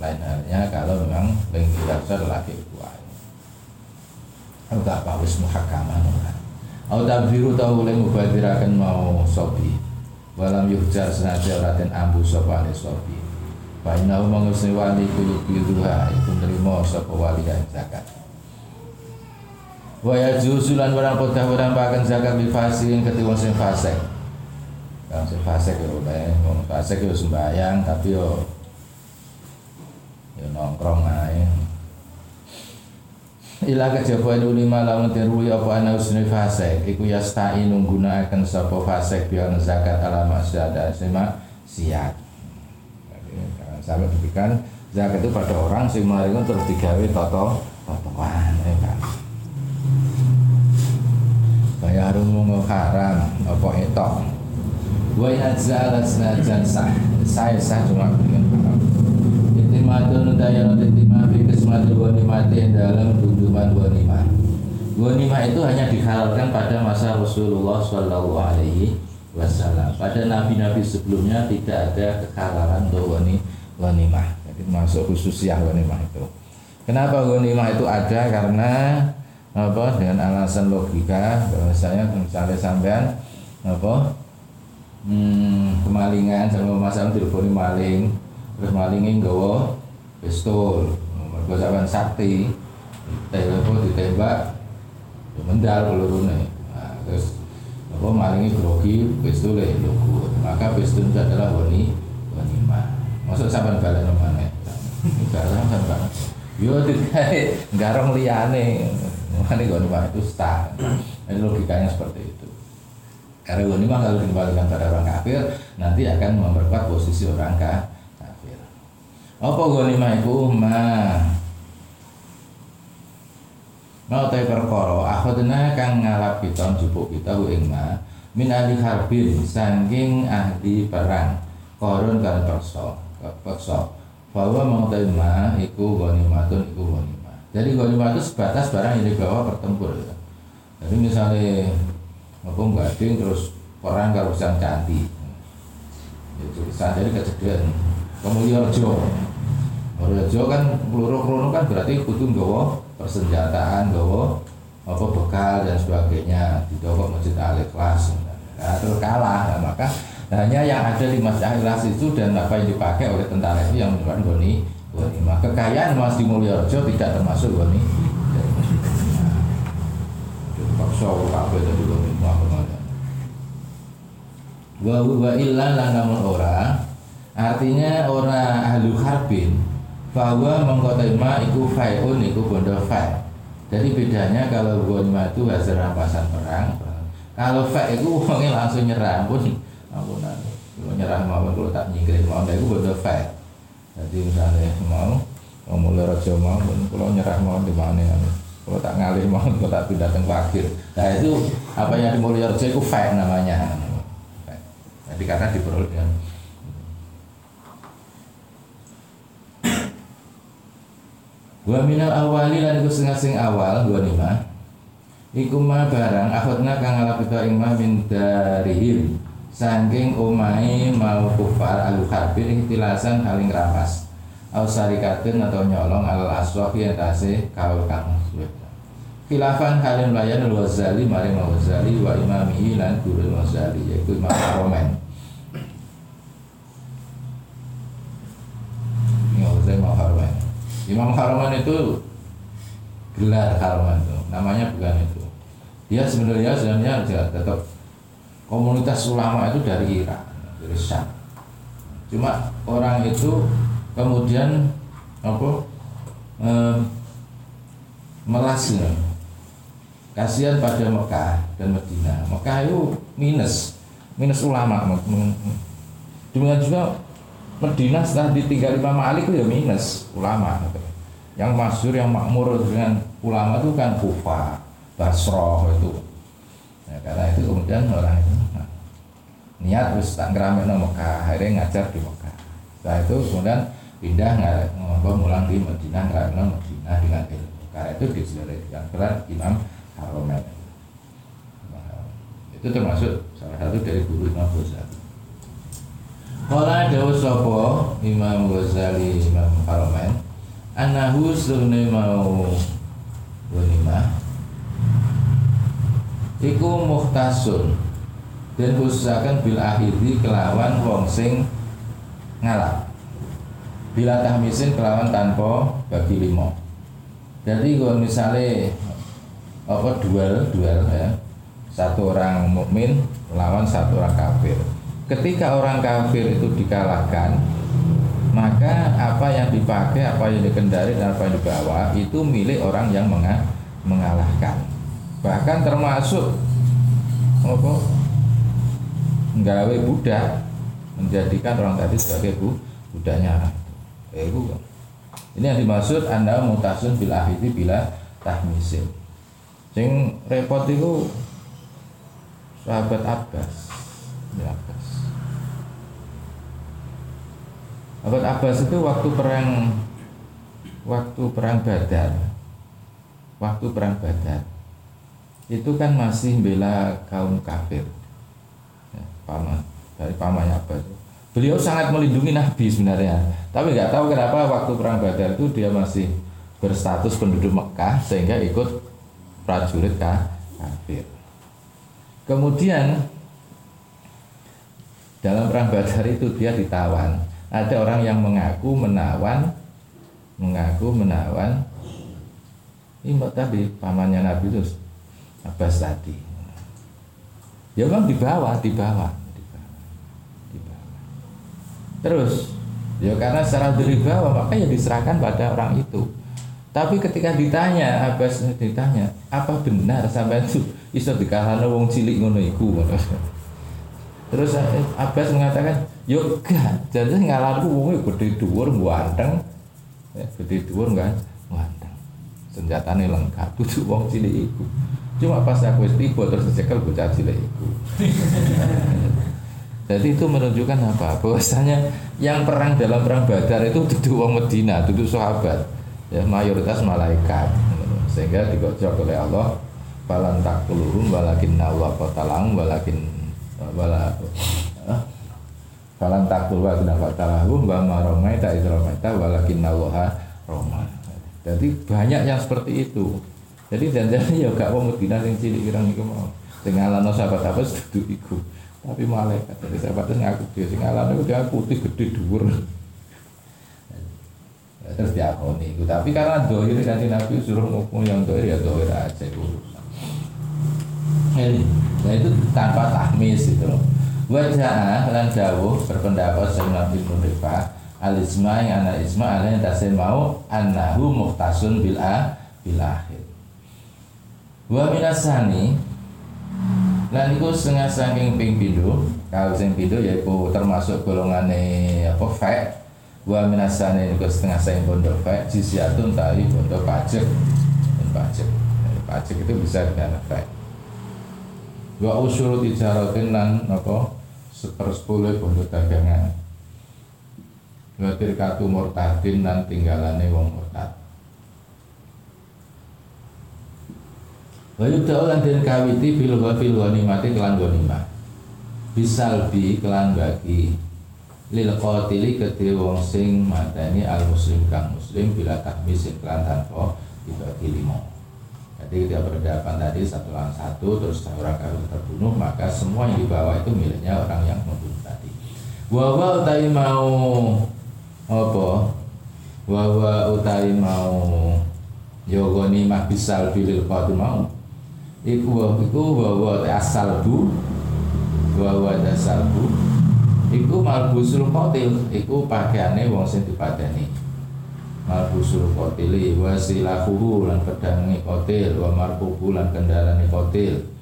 Lain halnya kalau memang yang dasar lagi kuat. Atau apa wis muhakaman ora. Atau tabdiru tau oleh mubadirakan mau sopi. Walam yuhjar senaja raden ambu sopane sopi. Bainahu mengusni wali kuyuk biduha itu nerima sopa wali zakat wa yajuzu lan barang podah barang pakan zakat bil fasikin ketika wong sing fasik. Wong sing fasik yo oleh wong fasik yo sembayang tapi yo yo nongkrong ae. Ila kejabuan ulima lamun terui apa ana usni fasik? Iku yastai nunggunaken sapa fasik biar zakat ala masyada sema siat. Sampai diberikan zakat itu pada orang sing maringan terus digawe toto totoan ya mau haram apa etok? Wa inazala senajan sah. Saya sah cuma dengan haram. Itimatun daya titima fi kismatul ghanimati dalam dunduman ghanimah ghanimah itu hanya dihalalkan pada masa Rasulullah Shallallahu alaihi wasallam. Pada nabi-nabi sebelumnya tidak ada kehalalan untuk ghanimah jadi masuk khususiyah ghanimah itu. Kenapa ghanimah itu ada? Karena apa dengan alasan logika bahwasanya misalnya sampean apa hmm, kemalingan sama masalah telepon maling terus malingnya nggawa pistol. Mergo sampean sakti telepon ditembak ya mendal pelurune. Nah, terus apa malingnya grogi pistol ya lugu maka pistol itu adalah wani mah masuk sampean balen mana enggak sampean yo dikai garong liyane Makanya ghanimah itu sah. Ini logikanya seperti itu. Karena ghanimah kalau dikembalikan pada orang kafir nanti akan memperkuat posisi orang kafir. Apa ghanimah itu? Ma Mau tahu perkara akhadna kang ngalap kita jupuk kita ku ing ma min ahli harbin saking ahli perang korun kan perso perso bahwa mau tahu ma iku ghanimatun iku ghanimah. Jadi ghanimah itu sebatas barang yang dibawa pertempur ya. Jadi misalnya apa gading terus orang kalau sang cantik itu jadi kejadian kemudian Mulyojo Mulyojo kan peluru peluru kan berarti kudu gawa persenjataan gawa apa bekal dan sebagainya. Di ke masjid al ikhlas. Nah, terus kalah. Nah, maka hanya yang ada di masjid al ikhlas itu dan apa yang dipakai oleh tentara itu yang merupakan goni maka kekayaan Mas di Mulyojo tidak termasuk goni paksa wa wa illa lan ora. Artinya ora ahlu harbin. Bahwa mengkotema iku faiun iku bondo fai jadi bedanya kalau gonima itu hasil rampasan perang kalau fai itu orangnya langsung nyerah pun ampun nyerah mau kalau tak nyingkirin mau itu bondo fai jadi misalnya mau mau mulai raja mau kalau nyerah mau di mana kalau tak ngalih mau kalau tak pindah ke fakir nah itu apa yang dimulai raja itu fai namanya. Jadi karena diperoleh dengan minal awali lan iku sing awal dua lima. Iku ma barang akhadna kang ngalapita ing ma min darihim Sangking umai mau kufar alu harbin ihtilasan haling rapas Au sarikatin atau nyolong alal aswafi yang tasih kaul kang Khilafan halin melayan al-Wazali maring al-Wazali wa imamihi lan guru al-Wazali yaitu Imam Haromen Imam Imam Haruman itu gelar Haruman itu. Namanya bukan itu. Dia sebenarnya sebenarnya tetap komunitas ulama itu dari Irak dari Syam. Cuma orang itu kemudian apa eh, melasnya kasihan pada Mekah dan Medina. Mekah itu minus minus ulama demikian juga Medina setelah ditinggal Imam Ali itu ya minus ulama. Yang masyur yang makmur dengan ulama itu kan Kufa Basroh itu ya, karena itu kemudian orang itu nah, niat terus tak ngeramek no Mekah akhirnya ngajar di Mekah. Setelah itu kemudian pindah ngobrol mulang di Medina ngeramek no Medina dengan ilmu. Karena itu dijelarikan keran Imam Haromen itu termasuk salah satu dari guru Imam Ghazali. Kala dawa sapa Imam Ghazali Imam Haramain Anahu sunne mau Wanimah Iku muhtasun. Dan khususakan bil akhiri kelawan wong sing ngalap Bila tahmisin kelawan tanpa bagi limo Jadi kalau misalnya apa duel duel ya. Satu orang mukmin lawan satu orang kafir. Ketika orang kafir itu dikalahkan maka apa yang dipakai, apa yang dikendari dan apa yang dibawa itu milik orang yang mengalahkan. Bahkan termasuk apa? Nggawe budak menjadikan orang tadi sebagai bu, budaknya. Itu. Ini yang dimaksud anda mutasun bila ahidi bila tahmisin. Sing repot itu sahabat Abbas. Ya Abbas Abad Abbas itu waktu perang waktu perang Badar waktu perang Badar itu kan masih bela kaum kafir. Ya, paman dari pamannya Abbas beliau sangat melindungi Nabi sebenarnya. Tapi nggak tahu kenapa waktu perang Badar itu dia masih berstatus penduduk Mekah sehingga ikut prajurit kafir. Kemudian dalam perang Badar itu dia ditawan. Ada orang yang mengaku menawan mengaku menawan ini tadi pamannya Nabi itu Abbas tadi ya memang dibawa dibawa dibawa terus ya karena secara dibawa maka ya diserahkan pada orang itu. Tapi ketika ditanya Abbas ditanya apa benar sampai itu? Iso dikalahkan wong cilik ngono iku? Terus Abbas mengatakan yo gak. Jadi ngalahku wong gede dhuwur ganteng ya, gede dhuwur kan ganteng senjatanya lengkap tujuh wong cilik iku cuma pas aku tiba terus dicekel bocah cilik iku jadi itu menunjukkan apa bahwasanya yang perang dalam perang Badar itu duduk wong Medina duduk sahabat ya mayoritas malaikat sehingga digojok oleh Allah balan takuluhum walakin Allah qatalahum walakin wala Falan takul wa kenapa talahu wa maromaita idromaita walakin nawaha roma. Jadi banyak yang seperti itu. Jadi dan jadi ya gak mau Medina yang cilik kirang iku mau. Sing alano sahabat apa duduk iku. Tapi malaikat dari sahabat itu ngaku dia sing alano dia putih gede dhuwur. Terus diakoni itu. Tapi karena dohir nanti Nabi suruh ngomong yang dohir ya dohir aja urusan. Ini, nah itu tanpa tahmis itu. Wajah lan dawuh berpendapat Sayyidina Ibnu Rifah al isma yang anak isma ala yang tasir mau annahu muhtasun bil a. Wa minasani lan iku setengah saking ping pindho, kalau sing pindho yaiku termasuk golongane apa fa wa minasani iku setengah saking bondo fa jizyatun tali bondo pajak. Dan pajak. Pajak itu bisa dengan fa wa usul tijaratin lan apa sepersepuluh bondo dagangan. Wa tirkatu murtadin lan tinggalane wong murtad wa yubda'u lan den kawiti bil ghafil ghanimati kelan ghanimah bisalbi kelan bagi lil qatili kedhe wong sing mateni al muslim kang muslim bila tahmis kelan tanpa dibagi lima jadi ketika berhadapan tadi satu lawan satu terus orang kafir terbunuh maka semua yang dibawa itu miliknya orang yang membunuh tadi. Wawa utai mau apa? Wawa utai mau yogoni mah bisal bilil qatil mau. Iku wa iku wawa asal bu wawa dasal bu. Iku malbusul qatil iku pakaiane wong sing dipateni malbusul kotili wa silahuhu lan pedangi kotil wa markubu lan kendarani kotil.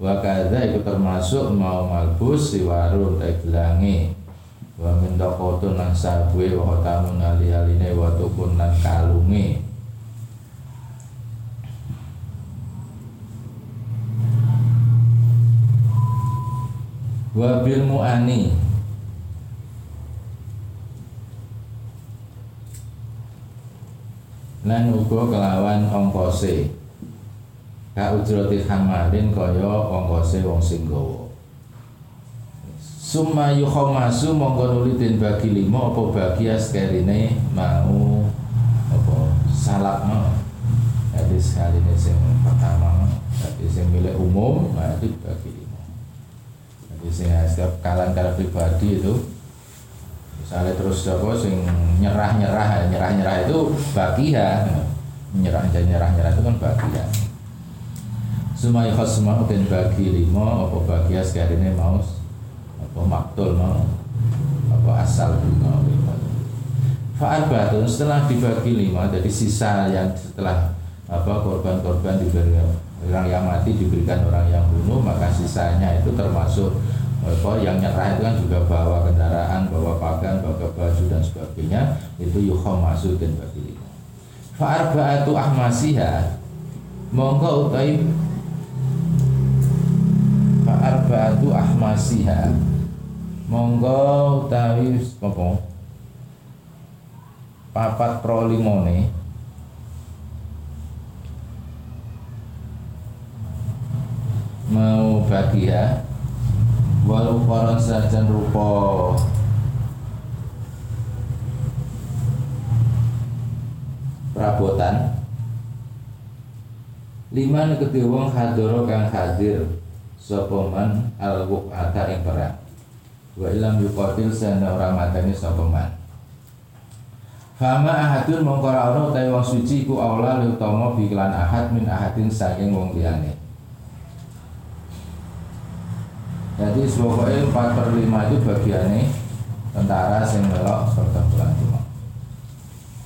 Wa kadza itu termasuk mau malbus siwarun ta gelangi. Wa min daqotun lan sabwe wa tamun ali-aline wa tukun lan kalungi wa bil muani. Lan uga kelawan ongkose. Ka ujrati hamalin kaya ongkose wong sing gawa. Summa yukhamasu monggo nuli bagi lima apa bagi askerine mau apa salak mau. Jadi sekali ini sing pertama jadi sing milik umum nah itu bagi lima sing setiap kalan kala pribadi itu misalnya terus apa sing nyerah nyerah nyerah nyerah itu bagian. Nyerah nyerah nyerah itu kan bagian. Semua khasma dan bagi lima apa bagia sekarang ini mau apa maktul mau apa asal mau Fa'al batun setelah dibagi lima jadi sisa yang setelah apa korban-korban diberi orang yang mati diberikan orang yang bunuh maka sisanya itu termasuk apa yang nyerah itu kan juga bawa kendaraan, bawa pakaian, bawa baju dan sebagainya itu yukhom masuk dan bagi Fa'arba'atu ahmasiha monggo utai. Fa'arba'atu ahmasiha monggo utawi apa? Papat pro mau bahagia walau koron sajan rupa perabotan. Lima neketi wong hadoro kang hadir. Sapa man al wuqata ing perang. Wa ilam yuqatil sana ora mateni sapa man. Fama ahadun mongko ora ana utawi wong suci ku aula utama bi ahad min ahadin saking wong liyane jadi pokoknya 4 per 5 itu bagiannya tentara yang melok pertempuran cuma.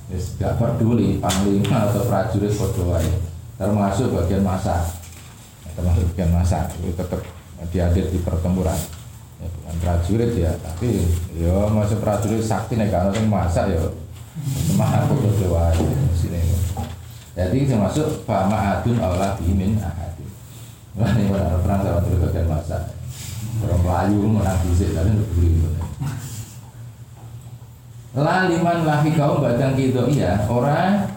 Yes, gak peduli panglima atau prajurit podo termasuk bagian masak termasuk bagian masak itu tetap dihadir di pertempuran. Ya, bukan prajurit ya tapi ya masuk prajurit sakti nih kalau yang masak ya. Semangat podo wae sini. Jadi termasuk fama adun Allah bimin ahadin. Wah ini perang sama bagian masak Orang Melayu menang bisik tapi untuk beli Laliman lahi kaum batang gitu iya. Orang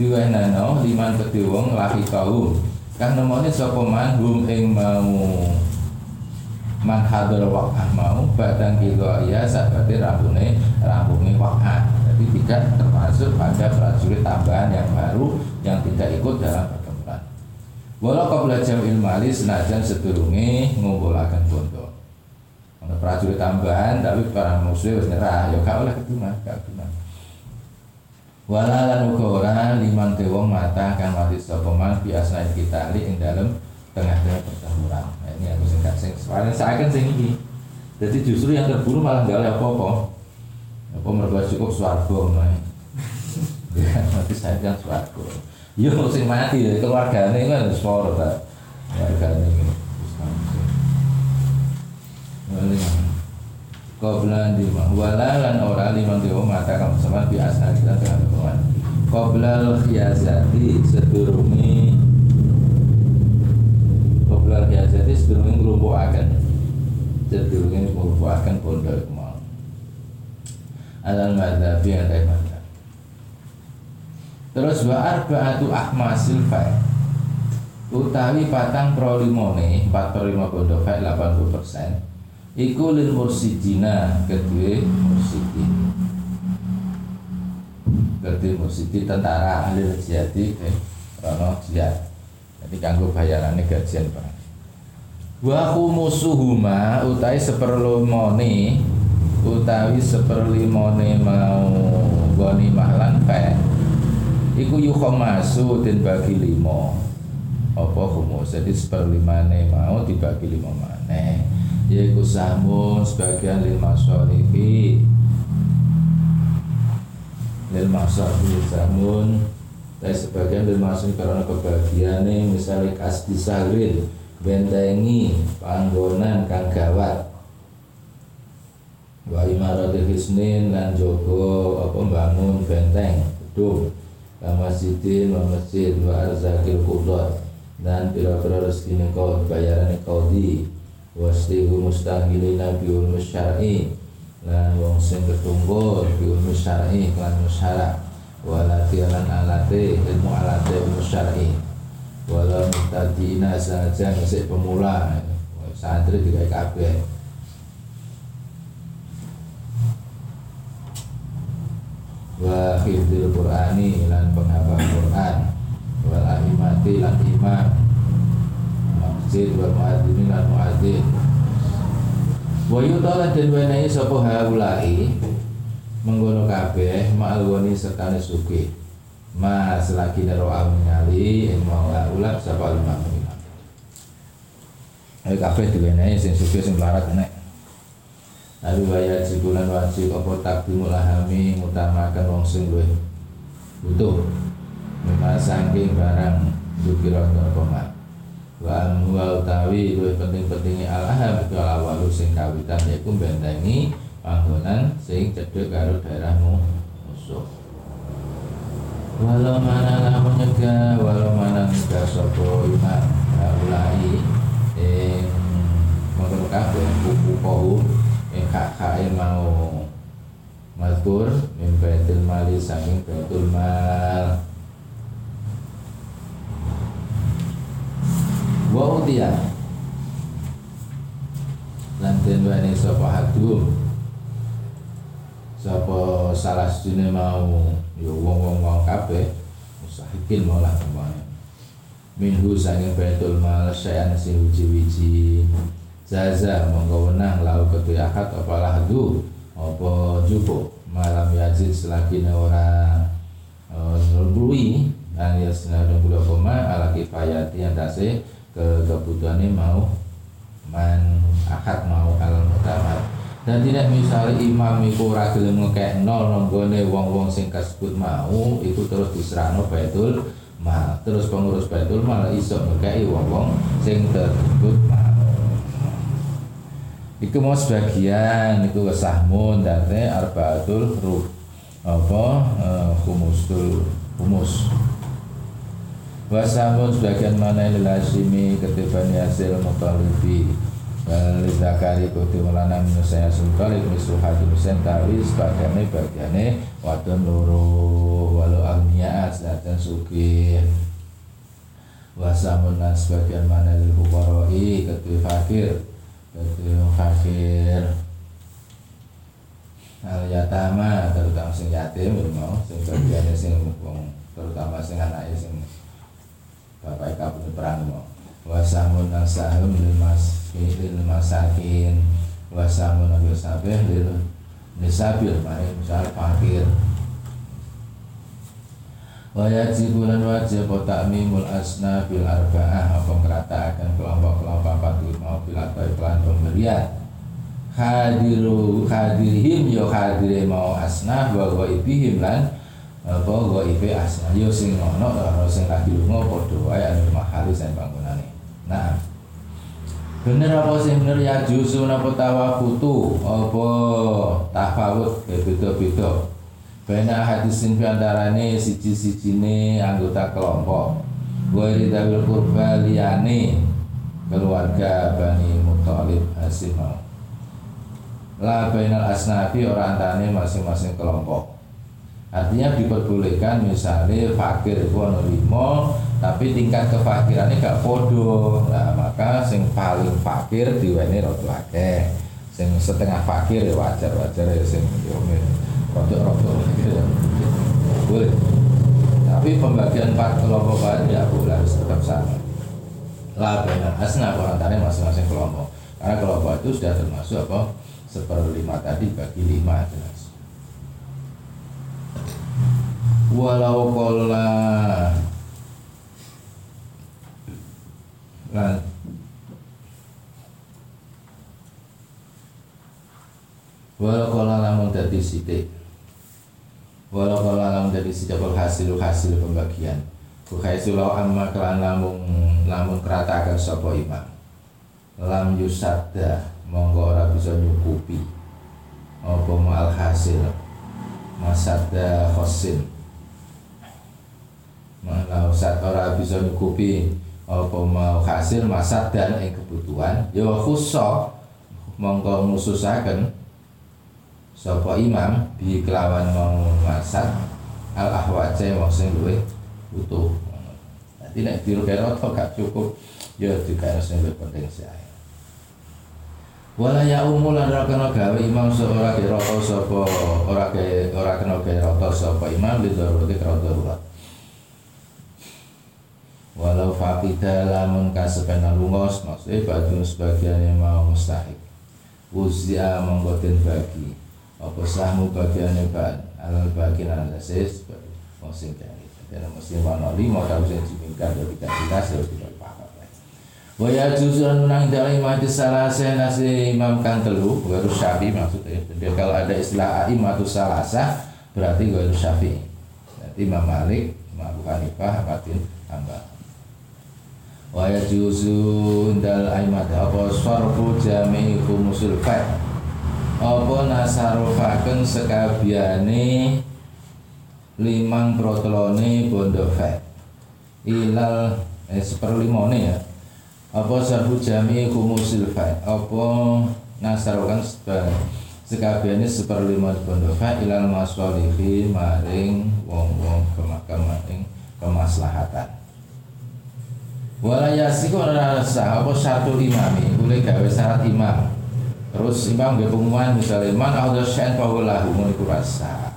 nano liman kedhe wong lahi kaum. Kan nemone sapa man? Hum ing mau. Man hadar wakah mau batang gitu iya sabate rambune rambune wakah. Tapi tidak termasuk pada prajurit tambahan yang baru yang tidak ikut dalam pertempuran Walau kau belajar ilmu alis senajan sedurunge ngumpulaken bondo prajurit tambahan tapi para musuh wis nyerah. Ya gak oleh keduman gak keduman walalan uga ora liman wong mata kan mati sapa man biasa kita li ing dalem tengah-tengah pertempuran. Nah, ini aku sing sing saya kan sing iki jadi justru yang terburu malah gak oleh apa-apa. Apa mergo cukup swarga nah ya mati saya kan swarga. Yo sing mati keluargane kan suara ta keluargane Qabla lima wala lan ora lima dewa mata kamu sama bi asal kita dengan Tuhan. Qabla khiyazati sedurungi Qabla khiyazati sedurungi nglumpukaken. Sedurungi nglumpukaken pondok mau. Alal madhabi yang madzhab. Terus wa arba'atu ahmasil fa'i utawi patang pro limone 4 per 5 pondok fa'i 80 persen Iku lil mursidina kedua mursidin. Kedua mursidin tentara ahli jihadi eh, Rono jihad. Jadi kanggo bayarannya gajian perang Wa khumusuhuma utai seperlimone utawi seperlimone mau goni mahlan fe iku yukhomasu dan bagi limo apa humus jadi seperlimane mau dibagi limo maneh yaitu samun sebagian lil masyarifi lil masyarifi samun dan sebagian lil masyarifi karena kebagiannya misalnya kasdi sahrin bentengi panggonan kang gawat. Wa imarati hisnin lan jogo apa bangun benteng gedung wa masjidin wa masjid wa arzakil qudrat dan pira-pira rezeki kau bayaran kau di waslihu mustahilina bi ulum syar'i lan wong sing ketunggul bi ulum syar'i lan musyara. Walati lan alate ilmu alate ilmu syar'i wala mutadina saja masih pemula. Santri juga kabeh. Wa qur'ani lan penghafal Quran. Wal ahimati lan imam masjid wa muadzin lan muadzin wa yutala den wenehi sapa haulai menggono kabeh ma'al wani sertane suki ma selagi nero ningali ing mau haula sapa lima menina ayo kabeh diwenehi sing suki sing larat nek Nabi wajib bulan wajib apa takdimul lahami ngutamakan wong sing butuh Memang saking barang Dukira apa wa wa utawi luwih penting-pentinge al-aham iku awalu sing kawitan yaiku bentengi panggonan sing cedhek karo daerahmu. Musuh walau mana lah menyegah walau mana nyegah sapa iman ulai ing mengkono kabeh buku kau ing kak mau mazkur min baitul mali saking baitul mal wa utia lan den wani sapa hadum sapa salah sedune mau? Ya wong-wong mau kabeh musahikin maulah ke mana minhu saking baitul mal sayan sing wiji-wiji. Zaza monggo wenang lau ketu akad apa lahdu apa jupo malam yazid selagi ora nulbului dan ya senadong bulu koma ala kifayati yang dasi ke kebutuhannya mau man akad mau al mutamad dan tidak misalnya imam iku ora gelem ngekek nol nanggone wong-wong sing kasebut mau iku terus diserahno baitul mal. Terus pengurus baitul mal iso ngekeki wong-wong sing tersebut mal Iku mau sebagian iku kesahmun date arbaatul ruh. Apa uh, humusul humus Wasamun sebagian mana ini lasimi ketiban yasil mutalibi Lidakari kuti mulana minusaya sultalik misru hadim sentawi sebagiannya bagiannya wadon loro walau agniat dan suki Wasamun dan sebagian mana lil hukaroi ketua fakir. Jadi fakir. Al yatama terutama sing yatim ya mau. Sing bagiannya sing terutama sing anaknya sing bapak kabut perang mau wasamun nasahum lil mas lil masakin. Wasamun nabil sabeh lil nisabil mari misal fakir Wajib bulan wajib takmimul asna bil arba'ah. Apa akan kelompok-kelompok empat lima bil atau iklan pemberian hadiru hadirihim yo hadire mau asna wa ibihim lan apa ibe asna yo sing ono ora sing lagi lunga padha wae anu mahali sing bangunane. Nah. Bener apa sing bener ya jusu napa tawafutu? Apa tafawut? Beda-beda. Bena hadisin ini siji ini anggota kelompok. Gue dawil kurba liyane keluarga Bani Muttalib Hasim La bainal asnafi orang antane masing-masing kelompok Artinya diperbolehkan misalnya fakir ono limo tapi tingkat kefakirannya gak podo. Nah maka sing paling fakir diweni rodo akeh. Sing setengah fakir ya wajar wajar ya sing yo gitu ya boleh. Tapi pembagian empat kelompok baru ya boleh harus tetap sama. Lah benar asna tanya masing-masing kelompok. Karena kelompok itu sudah termasuk apa? Seperlima tadi bagi lima jelas walau kola walau kola lamun dadi sidik walau kalau lamun dari sejabal hasil hasil pembagian. Bukhaisu lau amma kelan lamun lamun keratakan sopo imam. Lam yusada monggo ora bisa nyukupi. Apa mal hasil? Masada khosin Mau saat ora bisa nyukupi apa mau hasil masad dan kebutuhan. Ya khusok monggo ngususaken. Sapa imam bi kelawan mau masak al ahwace wong sing butuh Nanti nek biru kaya gak cukup ya dikaya sing luwih penting sih Wala ya umul lan ora kena gawe imam seorang ke rata sapa ora ora kena gawe rata sapa imam di darurat karo darurat. Walau fakida lamun kasepena lungos maksudnya bagi sebagian yang mau mustahik. Uzia menggotin bagi. Apa sahmu bagiannya ban alal bagian analisis sing kene dan mesti ono lima tau sing dimingkat dari tiga belas ya tidak apa-apa Waya juzuan menang dari majlis salasa nasi imam kang telu harus syafi maksudnya. Jadi kalau ada istilah imam salasa berarti harus syafi Imam Malik Imam Abu Hanifah Habatin Hamba Waya juzun dal aimat apa sarfu jami'i khumusul fat? Apa nasarofaken sekabiane limang protolone bondo fat? Ilal eh seperlimone ya. Apa sarfu jami kumusil fat? Apa nasarokan sekabehane seperlima pondokan ilal masolihi maring wong-wong kemarin kemaslahatan wala yasiku ora sah apa satu imami boleh gawe syarat imam. Terus imam nggih pengumuman misalnya man auda syai'an fa lahu iku rasa.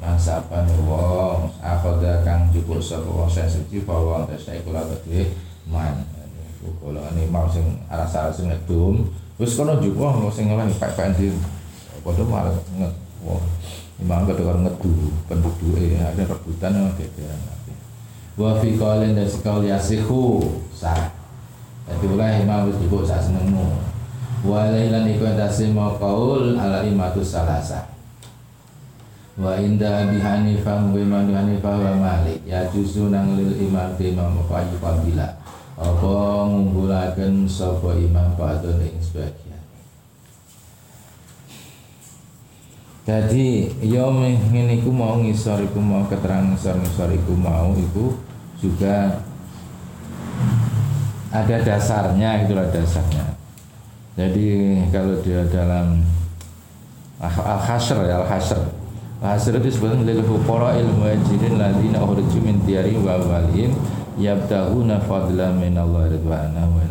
Man sapa wong akhadha kang jupuk sapa wong sing suci fa wong tesai kula kedhe man. Ini mau sing arah-arah sing ngedum wis kono jupuk sing ngene pek-pek Padha malah wah imam kada karo ngedu penduduke ada rebutan gegeran wa fi qaulin dan sekal yasihu sah. Jadi mulai imam wis jebuk sak senengmu. Wa lailan iku tasih mau qaul ala imatu salasa wa inda Abi Hanifah wa Imam Hanifah wa Malik. Ya juzu nang lil imam imam apa bila. Apa ngumpulaken sapa imam padha ing sebagian. Jadi yo ya ngene iku mau ngisor iku mau keterangan ngisor ngisor iku mau iku juga ada dasarnya itulah dasarnya. Jadi kalau dia dalam al-hasr ya al-hasr al-hasr itu sebenarnya lil fuqara il muhajirin ladina ukhriju min diyari wa walihim yabtahuna fadlan min Allah ridwana wa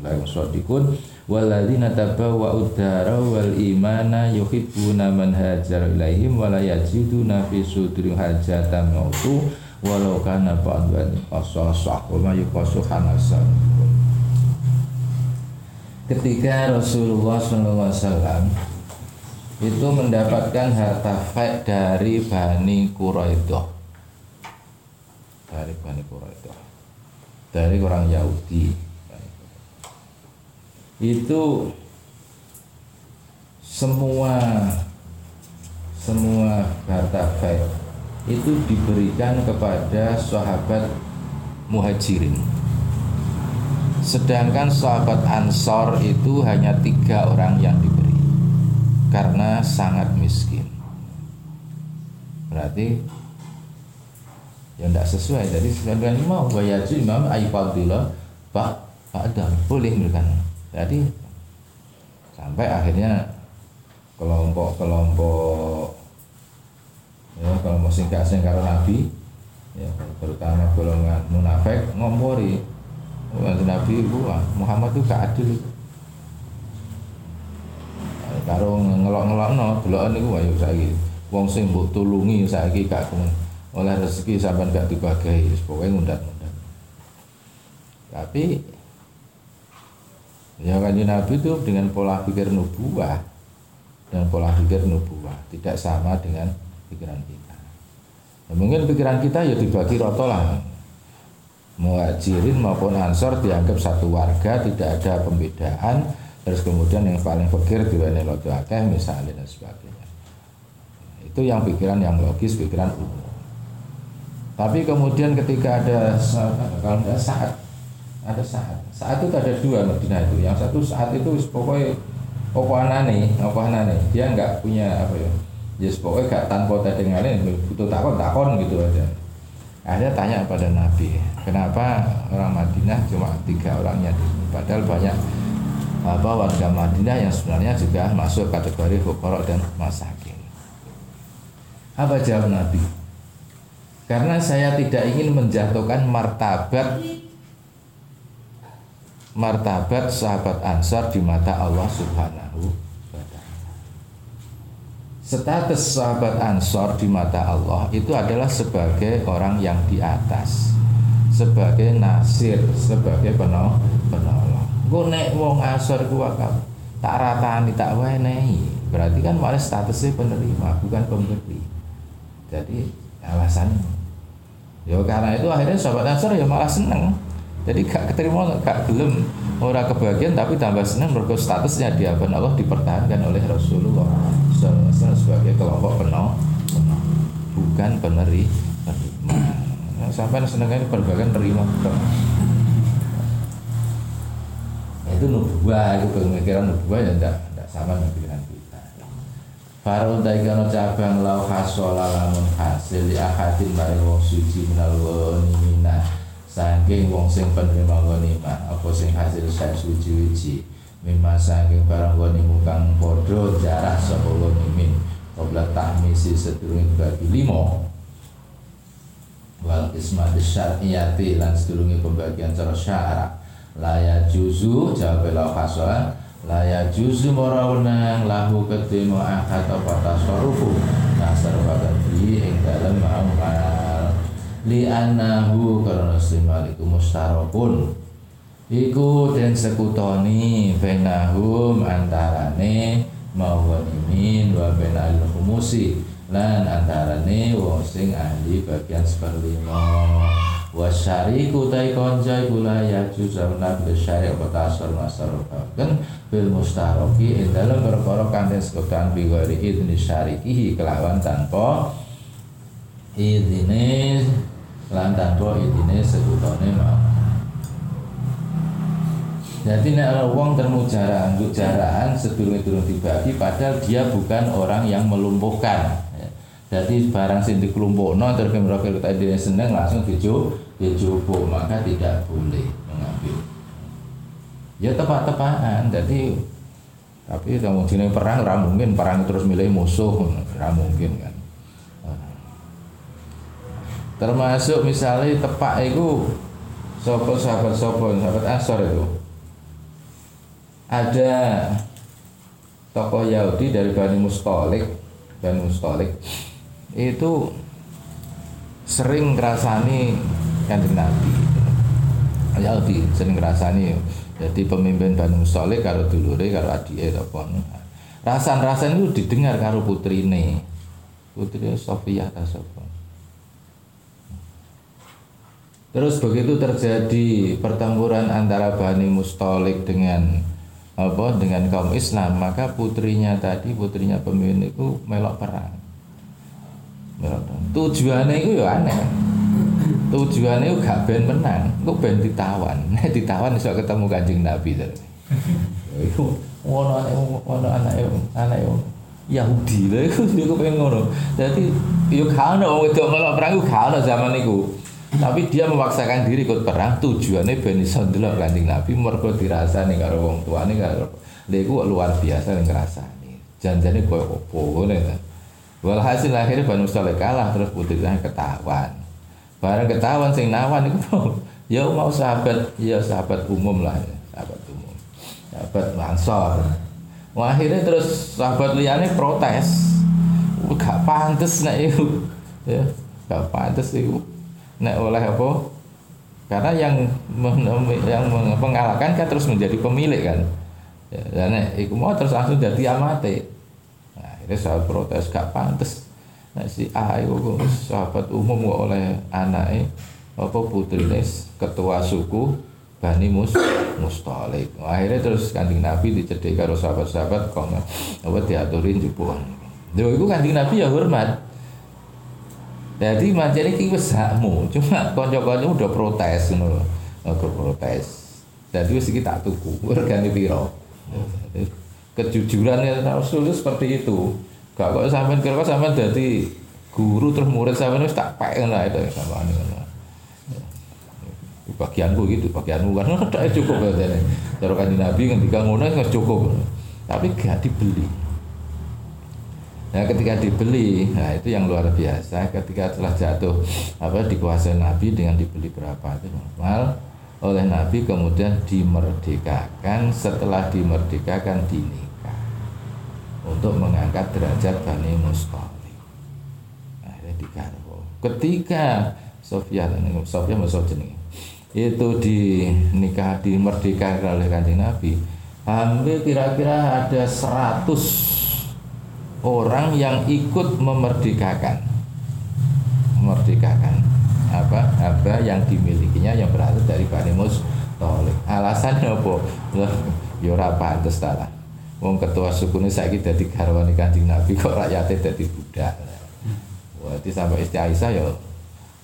la yusaddiqun walladzina tabawwa'u dara wal imana yuhibbuna man hajar ilaihim wa la yajiduna fi sudurihim hajatan mautu walau kana ba'dwan qasasah wa ma yuqasu hanasan. Ketika Rasulullah SAW itu mendapatkan harta faid dari Bani Quraidah. Dari Bani Quraidah. Dari orang Yahudi. Itu semua semua harta faid itu diberikan kepada sahabat muhajirin. Sedangkan sahabat ansor itu hanya tiga orang yang diberi karena sangat miskin. Berarti ya tidak sesuai. Jadi sebenarnya mau bayaju imam aifadillah pak pak adam boleh memberikan. Jadi sampai akhirnya kelompok-kelompok ya kelompok singkat sing karo Nabi ya terutama golongan munafik ngompori. Nabi itu Muhammad itu gak adil. Karo ngelok-ngelokno deloken niku ayo saiki. Wong sing mbok tulungi saiki gak oleh rezeki sampean gak dibagi pokoke ngundat-ngundat. Tapi Ya kanji Nabi itu dengan pola pikir nubuah dan pola pikir nubuah tidak sama dengan pikiran kita. Ya, mungkin pikiran kita ya dibagi roto lah. Muhajirin maupun ansor dianggap satu warga tidak ada pembedaan terus kemudian yang paling fakir diwenehi roto akeh misalnya dan sebagainya. Itu yang pikiran yang logis, pikiran umum. Tapi kemudian ketika ada kalau tidak saat ada saat saat itu ada dua Madinah itu yang satu saat itu pokoknya pokok anane apa anane dia nggak punya apa ya ya pokoknya gak tanpa lain butuh takon takon gitu aja. Akhirnya tanya pada Nabi kenapa orang Madinah cuma tiga orangnya padahal banyak apa warga Madinah yang sebenarnya juga masuk kategori fukorok dan masakin. Apa jawab Nabi? Karena saya tidak ingin menjatuhkan martabat martabat sahabat Ansar di mata Allah Subhanahu. Status sahabat Ansar di mata Allah itu adalah sebagai orang yang di atas, sebagai nasir, sebagai penolong. penolong. Gue nek wong Ansar gue wakaf tak ratani tak wenehi. Berarti kan malah statusnya penerima, bukan pemberi. Jadi alasan Ya karena itu akhirnya sahabat Ansar ya malah seneng jadi gak keterima gak gelem orang kebagian tapi tambah senang mergo statusnya di hadapan Allah dipertahankan oleh Rasulullah SAW sebagai kelompok penuh bukan peneri nah, sampai senang ini berbagai terima nah, itu nubuah itu pemikiran nubuah yang tidak tidak sama dengan pikiran kita. Farul daikano cabang lau hasola lamun hasil di akadin bareng wong suci minal minah saking wong sing penerima ghanimah apa sing hasil saya suci-uji mimma saking barang ghanimu kang padha jarak sapa ghanimin qabla tahmisi sedurunge bagi limo. Wal ismat syar'iyati lan sedurunge pembagian cara syarak laya juzu jawab la khaswa laya juzu morawnang lahu ketimu akad apa tasarufu nasar fi ing dalem amal. Li anahu karena simaliku mustarakun iku den sekutoni benahum antarane mawanimin wa benal humusi. Lan antarane wong sing ahli bagian seperlima. Wa syariku tai konjai kula ya juzamna bil syari' wa tasar masarufakan bil mustaroki ing dalam perkara kanthi sekutan bi ghairi idni syarikihi kelawan tanpa idine lan tanpa idine sekutone mau jadi nek wong termu jarang, untuk jaraan sedurung-durung dibagi padahal dia bukan orang yang melumpuhkan. Jadi barang sing dikelompokno terus kemudian kita dia seneng langsung dijo dijopo maka tidak boleh mengambil. Ya tepat-tepatan. Jadi tapi kamu sini perang ora mungkin perang terus milih musuh ora mungkin kan. Termasuk misalnya tepak itu sopo sahabat sopo sahabat asor itu ada tokoh Yahudi dari Bani Mustolik Bani Mustolik itu sering ngerasani kanjeng Nabi. Yahudi sering ngerasani. Jadi pemimpin Bani Mustolik kalau dulure kalau adike apa rasan-rasan itu didengar karo ini putri Sofia Tasopon Terus begitu terjadi pertempuran antara Bani Mustolik dengan apa dengan kaum Islam maka putrinya tadi putrinya pemimpin itu melok perang. Melok perang. Tujuannya itu ya aneh. Tujuannya itu gak ben menang. Itu ben ditawan? Ditawan bisa ketemu kanjeng Nabi tadi itu anak ngono anak anak Yahudi lah itu dia pengen ngono. Jadi yuk kau ono itu melok perang itu kau zaman itu tapi dia memaksakan diri ikut perang tujuannya ben iso ndelok Kanjeng Nabi mergo dirasani karo wong tuane karo lha iku luar biasa ning ngrasani. Janjane koyo opo ngene ta? Walhasil akhirnya Banu Saleh kalah terus putrinya ketahuan. Barang ketahuan sing nawan iku ya mau sahabat ya sahabat umum lah ya sahabat umum. Sahabat Mansor Wah, akhirnya terus sahabat liane protes. Gak pantes nek ya gak pantes iku nek oleh apa? Karena yang yang mengalahkan kan terus menjadi pemilik kan. Ya, dan nek mau terus langsung jadi amate. Nah ini saya protes gak pantas nah si A itu sahabat umum kok oleh anaknya apa putri ketua suku Bani Mus Mustalik. Akhirnya terus kanjeng Nabi dicedek karo sahabat-sahabat kok apa diaturin jupuan Lha iku kanjeng Nabi ya hormat jadi macam ini wis hakmu, cuma konco-konco udah protes ngono. Udah protes. Jadi wis iki tak tuku, regane piro. Kejujuran ya Rasul itu seperti itu. Gak kok sampean kira sampean dadi guru terus murid sampean wis tak pek lah itu sama ngono. Bagianku gitu, bagianmu kan udah cukup katanya. Cara kanjeng Nabi ngendika ngono cukup. Tapi gak dibeli. Nah, ketika dibeli, nah itu yang luar biasa. Ketika telah jatuh apa dikuasai Nabi dengan dibeli berapa itu normal oleh Nabi kemudian dimerdekakan setelah dimerdekakan dinikah untuk mengangkat derajat Bani Mustali. Akhirnya digarwo. Ketika Sofia Sofia jenis itu dinikah dimerdekakan oleh kanjeng Nabi hampir kira-kira ada 100 orang yang ikut memerdekakan. Memerdekakan. Apa? Apa yang dimilikinya yang berasal dari Bani Mustolik alasannya apa? Ya ora pantes ta wong ketua suku ini saya dadi garwane Kanjeng Nabi kok rakyatnya dadi budak. Berarti sampai Isti Aisyah ya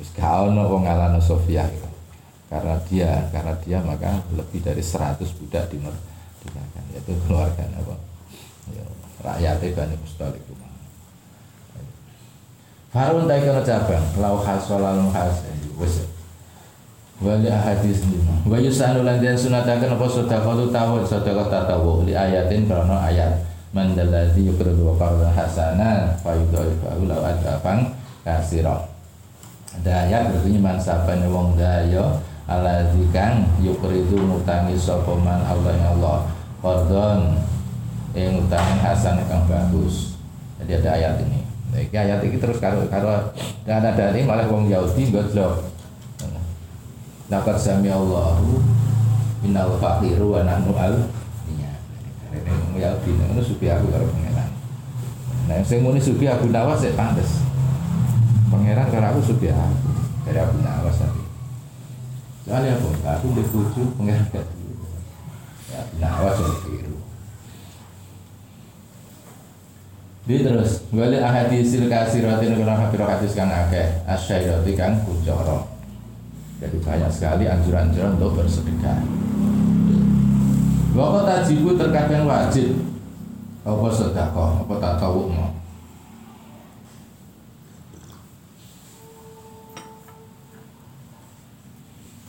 wis gak ono wong ngalano Sofia. Karena dia karena dia maka lebih dari 100 budak dimerdekakan yaitu keluarga apa? Ya rakyatnya Bani Mustalik itu. Harun tak kena cabang lau khas lalu khas wes. Wali ahadis lima. Wa yusanu lan den sunataken apa tu tawu sedekah tatawu li ayatin karena ayat. Man dalladzi yuqridu qardan hasana fa yudhaifahu law adafan kasira. Ada ayat berbunyi man sapane wong daya alladzi kang yuqridu mutangi sapa man Allah ya Allah. Qardon yang utang hasan kang bagus. Jadi ada ayat ini. Nah, ini ayat ini terus karo karo dan ada ini malah wong Yahudi godlok Laqad sami Allahu innal faqiru wa nahnu al iya. Ini ya dina ngono supi aku karo pangeran. Nah sing muni supi aku nawas sik pantes. Pangeran karo aku supi aku. Dari aku nawas tapi. Soalnya? Aku di bojo pangeran gak Ya nawas sik biru. Di terus, wali ahadisil kasiratin hafiro hadis kang akeh, asyairati kang kucoro. Jadi banyak sekali anjuran-anjuran untuk bersedekah. Waktu tajibu terkadang wajib apa sedekah, apa tak tahu mau.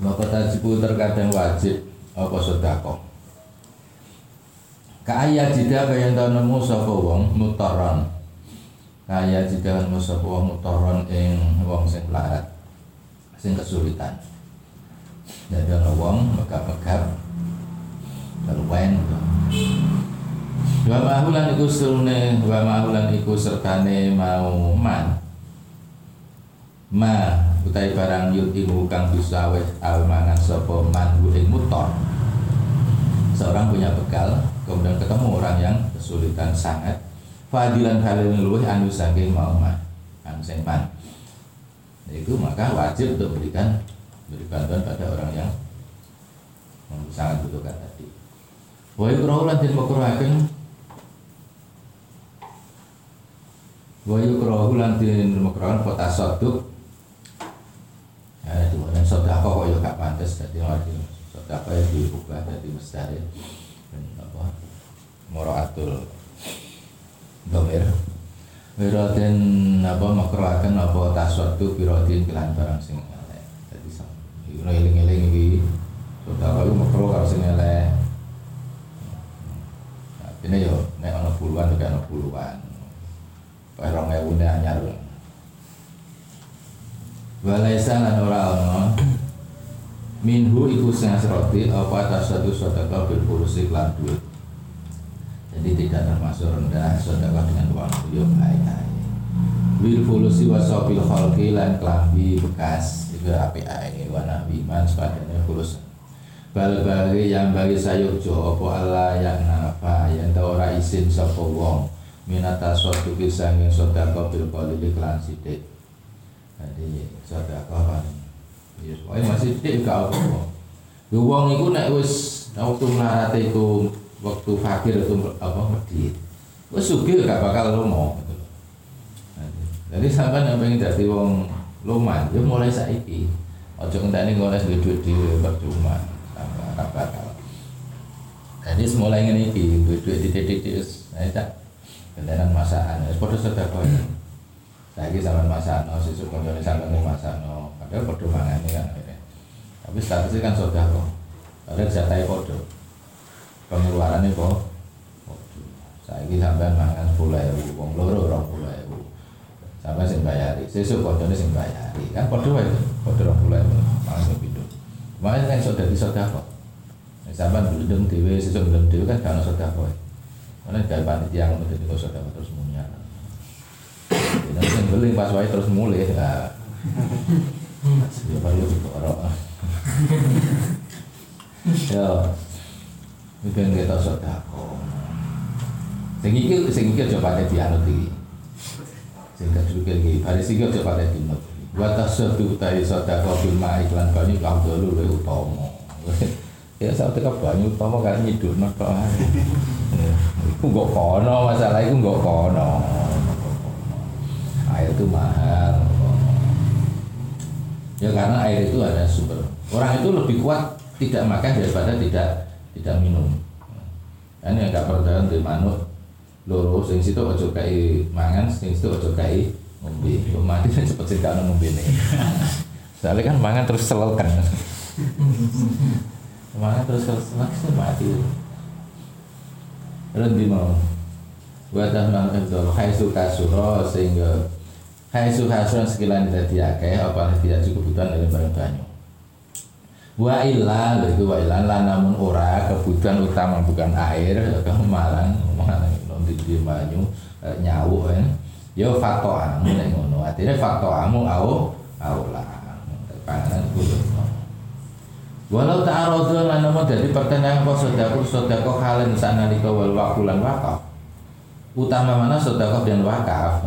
Waktu tajibu terkadang wajib apa sedekah. Kaya jika kaya tau nemu sapa wong mutaran. Kaya jika nemu sapa wong mutaran ing wong sing larat sing kesulitan. Jadi ana wong megap-megap terwen. Wa mahulan iku surune wa mahulan iku sertane mau man. Ma utai barang yutimu kang bisa wes al mangan sapa man ing mutor seorang punya bekal kemudian ketemu orang yang kesulitan sangat. Fadilan halil luwih anu saking mau man anu sing man. Itu maka wajib untuk berikan beri bantuan pada orang yang sangat butuhkan tadi. Wa yukrahu lan den makruhaken Wa yukrahu lan den makruhaken kota soduk Ya, dan sedekah kok ya gak pantas dadi lagi sedekah ya diubah dadi mustahil dan apa muraatul domir Wirodin apa makroaken apa taswatu wirodin kelan barang sing elek. Dadi ora eling-eling iki. Saudara lu makro karo sing elek. Ini yo nek ana puluhan nek ana puluhan. Kae rong ewu ne anyar. Walaisa lan ora ana minhu iku sing asroti apa tasatu sedekah bil fulusi lan duit. Jadi tidak termasuk rendah sedekah dengan uang beliau baik baik wil fulusi wasobil kholki lan kelambi bekas itu api air warna biman sepadanya fulus bal bagi yang bagi sayurjo opo Allah yang nafa yang tau ora isin sopo wong minata suatu kisah yang sedekah bil kolili kelan sidik. Jadi sedekah kan Yes, masih sidik gak apa-apa. Wong iku nek wis waktu mlarate iku waktu fakir itu apa medit wes sugih gak bakal lomo jadi sampai yang pengen jadi wong loman ya mulai saiki. Ojo ngenteni ngoles duit di percuma sama gak bakal. Jadi mulai ngene iki duit-duit di titik wis tak kendaraan masakan wis padha sedekah. Saiki sampean masakno sesuk kancane sampean masakno padahal padha mangane kan. Tapi statusnya kan sedekah padahal jatahe padha. Pengeluarannya kok. Saya ini sampai makan sepuluh ribu, wong loro orang puluh ribu, sampai sing bayari, sesuk kodone sing bayari, kan podo wae, podo orang puluh ribu, makan sing pindu, makanya kan sudah di sudah kok, sampai belum dewi, sesuk belum dewi kan kalau sudah kok, mana gak panitia yang menjadi sudah terus munya, dan sing beli pas wae terus mulai, ya, ya juga orang, ya. Itu yang kita sodako sing iki sing iki aja pate dianut iki. Sing kedua iki baris iki aja pate dinut wa tasadu utawi sodako bil ma iklan banyu kang dulu luwih utama. Ya tekan banyu utama kan nyidurno tok. Iku nggak kono masalah iku nggak kono. Air itu mahal ya karena air itu ada sumber. Orang itu lebih kuat tidak makan daripada tidak tidak minum. Ini agak perdagangan di manuk. Loro sing situ ojo kai mangan sing situ ojo kai ngombe. Mati cepet sih kalau ngombe nih soalnya kan mangan terus selelkan Ke mana terus semakin mati. Rendi mau. Buat nang itu suka suro sehingga hai suka suro sekilan tidak akeh apa tidak cukup kebutuhan dari barang banyu. Wa illa itu wa illa namun ora kebutuhan utama bukan air malang malang di banyu eh, nyawu kan. Yo fakto amu nek ngono. Artinya fakto amu au au lah. Panganan kudu. Walau ta'aradu lan namun dadi pertanyaan kok sedekah sedekah halen sanalika wal wakulan wakaf. Utama mana sedekah dan wakaf.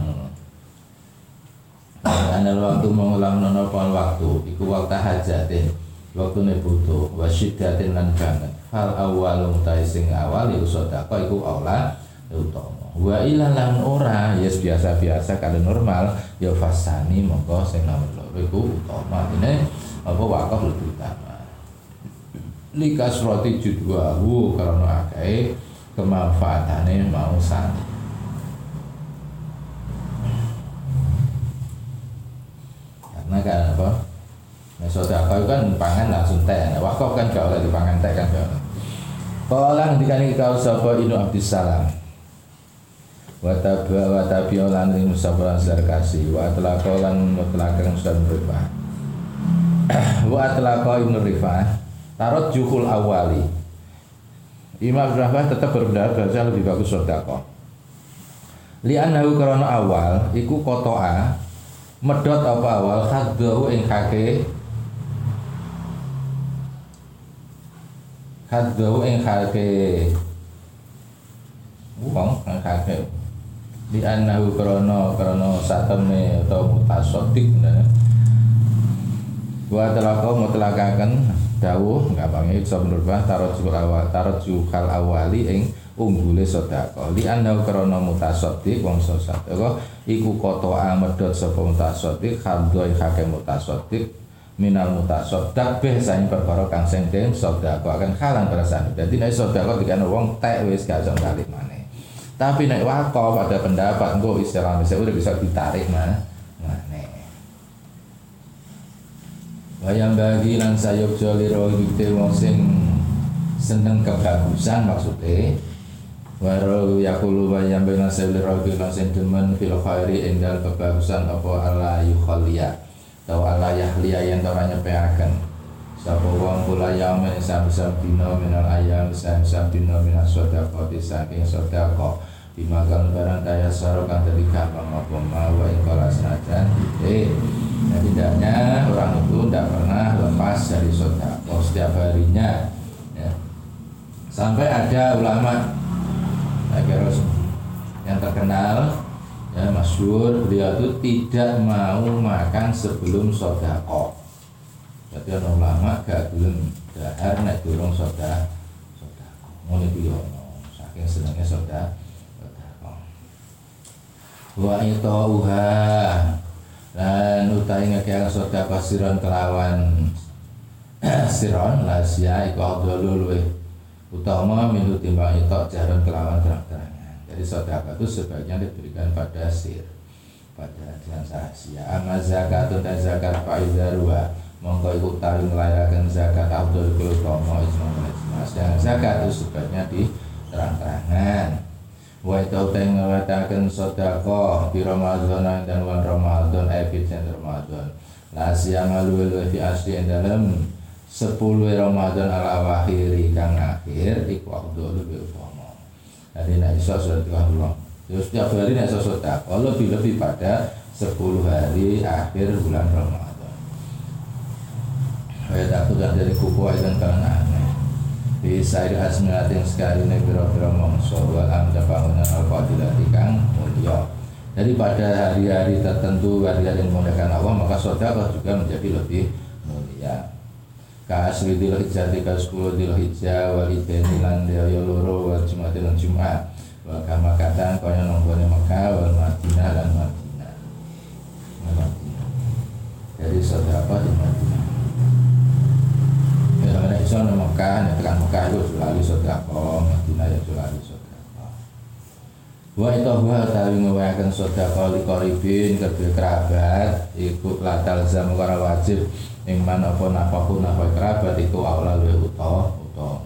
Ana waktu mengulang nono waktu iku waktu hajatin waktu ne butuh wasyiddatin lan banget. Hal awal mutai sing awal iku sedekah iku aula utama. Wa ilan lan ora yes biasa-biasa kalau normal ya fasani monggo sing nomor loro iku utama. Ini apa wakaf lebih utama. Likas roti judwahu karena akeh kemanfaatannya mau sani karena kan apa Nah, kan pangan langsung teh. Nah, wakaf kan gak oleh dipangan teh kan gak. Kala ngendikane kau sapa Inu Abdissalam. Wa tabi wa tabi lan ing kasih wa atlaqa lan mutlaqan Ustaz Rifah. Wa atlaqa Ibnu Rifah tarot juhul awali Imam Rahmah tetap berpendapat bahwa lebih bagus sodako li'annahu karena awal iku kotoa medot apa awal? Haddahu ing kake haddahu ing kake wong kang kake di anahu krono krono satemne atau mutasodik wa telaka mutlakaken dawuh gampangnya bisa menurut bah tarot jukal awal tarot jukal awali ing unggule sodako li anda krono mutasodik wong sodako iku koto amedot sapa mutasodik khamdoi hakem mutasodik minal mutasodak biasanya perkara kang sing den sodako akan kalang perasaan. Jadi nek sodako dikane wong tek wis gak iso balik mana tapi nek wakaf ada pendapat engko istilah misalnya udah bisa ditarik mana Wayang bagi lan sayuk joliro wong sing seneng kebagusan maksudnya Waro yakulu lan sayuk liro lan sing demen fil khairi endal kebagusan apa ala yukhalia Tau ala yahlia yang tau nyepeaken Sapa wong kula yamin sam-sam dino minal ayam sam-sam dino minal sodako saking sodako Dimakan barang kaya sarokan dari gampang apa mau ing kala senajan Eh tidaknya orang itu tidak pernah lepas dari sodako setiap harinya. Ya. Sampai ada ulama yang terkenal ya masyur beliau itu tidak mau makan sebelum sodako. Jadi orang ulama gak belum dahar naik durung soda sodako. Mau itu saking senangnya soda sodako. Wa itu uha lan utahe ngekek sedekah siron kelawan. Siron lasia iku luwih utama minut timbang itu jaran kelawan terang-terangan jadi sedekah itu sebaiknya diberikan pada sir pada jalan rahasia amma zakat dan zakat faizarwa mongko iku tawi nglayaken zakat abdul kulutama isma dan zakat itu sebaiknya di terang-terangan wa teng ngawataken sedekah di Ramadan dan bulan Ramadan ebit eh, Ramadan la siyama luwe fi asli dalam 10 Ramadan ala wakhiri kang akhir iku afdhalu bi utama jadi nek iso sedekah dulu terus setiap hari nek iso sedekah lebih-lebih pada 10 hari akhir bulan Ramadan. Ayat aku dari kuku dan karena bisa asminatin sekali ini biro-biro mongso wal amda bangunan al-fadilah kang mulia jadi pada hari-hari tertentu hari-hari yang memuliakan Allah maka saudara juga menjadi lebih mulia kasri dil hijjah tiga sepuluh dil hijjah wal ideni lan daya loro wal jumat dan jumat. Wal kama kata kaya nonggone Mekah wal Madinah dan Madinah. Jadi saudara di Madinah. Ya nek iso nang Mekah nek tekan Mekah itu selalu sedekah Madinah ya selalu sedekah Wa itahuha tawi ngewayaken sedekah li qaribin kedue kerabat iku latal zam wajib ing man apa nafaku nafai kerabat iku aula luwih utawa utawa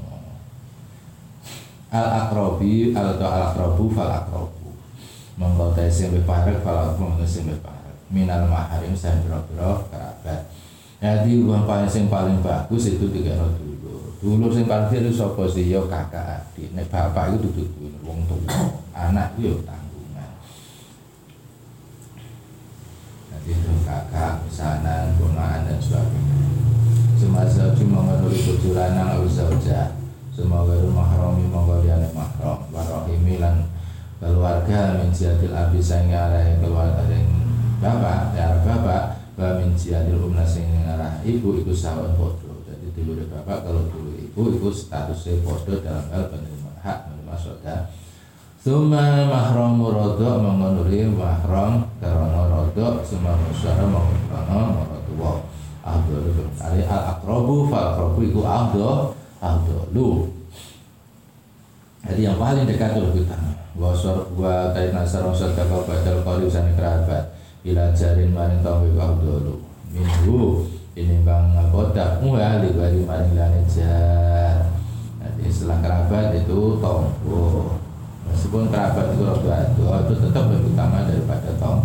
al akrobi al to al akrobu fal akrobu monggo ta sing parek fal akrobu sing parek. Minal maharim sing biro-biro kerabat. Jadi uang paling sing paling bagus itu tiga dulu dulu sing paling itu sapa sih? Yo kakak adik. Nek bapak itu duduk dulu wong tua anak tanggungan jadi itu kakak misalnya ponakan dan sebagainya. Semasa menurut tujuan yang harus saja semoga rumah mahromi monggo liane mahrom warohimi lan keluarga min jadil abi sehingga arah keluarga yang bapak ya bapak wa min jadil umna arah ibu itu sawan podo jadi dulu bapak kalau dulu ibu itu statusnya podo dalam hal penerima hak menerima saudara Suma mahram rodo mengonuri mahram karena rodo suma musyara mengono morotuwa Abdul Ali al akrobu fal akrobu itu abdul abdulu Jadi yang paling dekat itu kita Wasor wa kait nasar wasor kakau badal kali usani kerabat. Bila jarin maring tongwi abdulu Minggu ini bang bodak muha libari maring lani jar. Jadi setelah kerabat itu tonggo meskipun kerabat itu rada tua itu tetap lebih utama daripada tong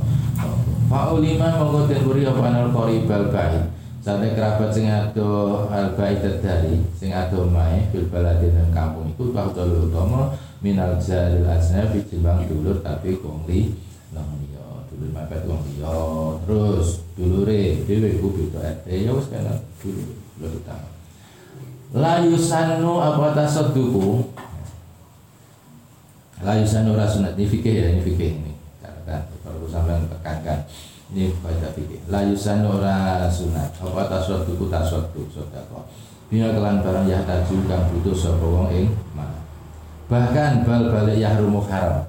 Fa'ulima mongko den buri apa? Anal qaribal bait Sate kerabat sing ado al bait dari sing ado mae fil dan kampung itu fakdol utama minal jaril ajnabi timbang dulur tapi kongli nang liya. Dulur mepet wong liya. Terus dulure dhewe ku beda RT ya wis kana dulur utama. La yusannu apa tasadduqu layu sanura sunat ini fikih ya ini fikih ini. Catatan kalau sampai tekankan ini baca fikih. Layu sanura sunat. Apa tasawuf ku tasawuf sodako bina kelan barang yah taju kang butuh sapa wong ing mana? Bahkan bal balik yahrumu haram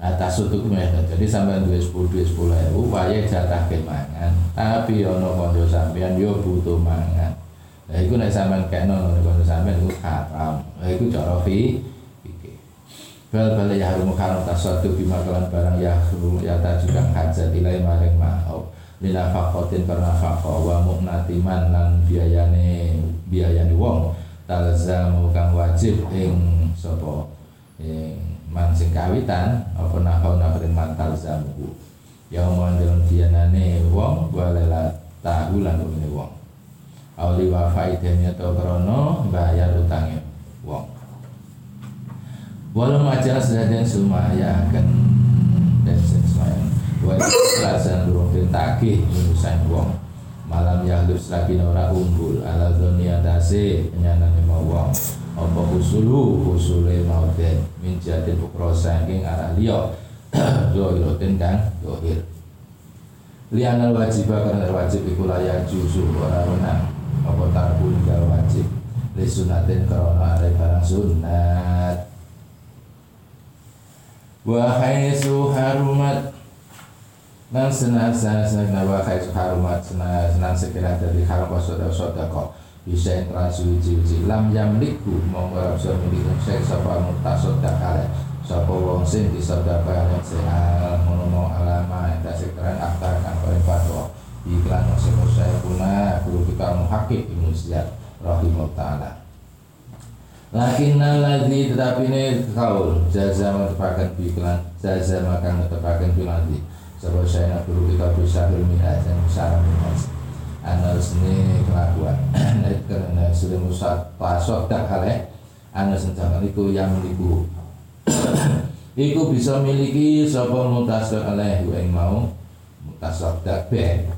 Nah, tasuduk jadi sampai dua sepuluh dua sepuluh ewu, waya jatah kemangan. Tapi ono kondo sampean yo butuh mangan. Nah, itu nek sampean kena ono kondo sampean itu haram. Nah, itu cara Bal bal ya harum karam tasatu bima kelan barang ya harum ya tajukan hajat ilai maring mau lina fakotin karena fako wa mu'natiman lan biayane biayane wong. Talzamu kang wajib ing sopo ing man sing kawitan apa nafau nafrin man talzamu ya omong dalam dianane wong walela tahu lan wong. Auli wa faidahnya to krono bayar utangnya wong Walau macam sedadan sumaya akan dan sesuai. Walau kelasan durung ditagih urusan wong. Malam yahlus lagi nora unggul Ala dunia dasi penyanan mau wong. Apa usulu usule mau den Min jadi bukro sangking arah liya. Zohirotin kang zohir. Lianal wajibah karena wajib iku layak jusu orang menang. Apa tarbun wajib. Lisunatin karena ada barang sunat wa haitsu harumat lan senasa senasa wa haitsu harumat senasa sekira dari haram wasada sodako bisa yang transuji lam yamliku monggo bisa milik sek sapa mutasod dakale sapa wong sing disodaka yang sehat ngono alama tasik keren aktar kan paling fatwa iklan sing saya puna guru kita muhakik ibnu Ziyad rahimahullah taala Lakin naladhi tetapi ini kaul jaza menepakan biklan jaza makan menepakan biladi sebab saya nak guru kita bisa minhaj dan musara minhaj. Anas ini kelakuan. Karena sudah musad pasok tak haleh Anas senjangan itu yang miliku Iku bisa miliki sapa mutasok aleh yang mau mutasok tak be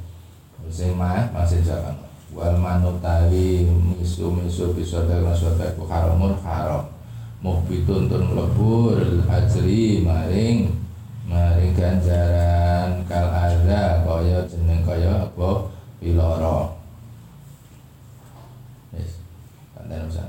Sing mah masih jangan wal manutawi misu misu bisa dalam suatu haramun haram muhbitun tur melebur ajri maring maring ganjaran kal ada kaya jeneng kaya apa? Piloro yes. Kandan usan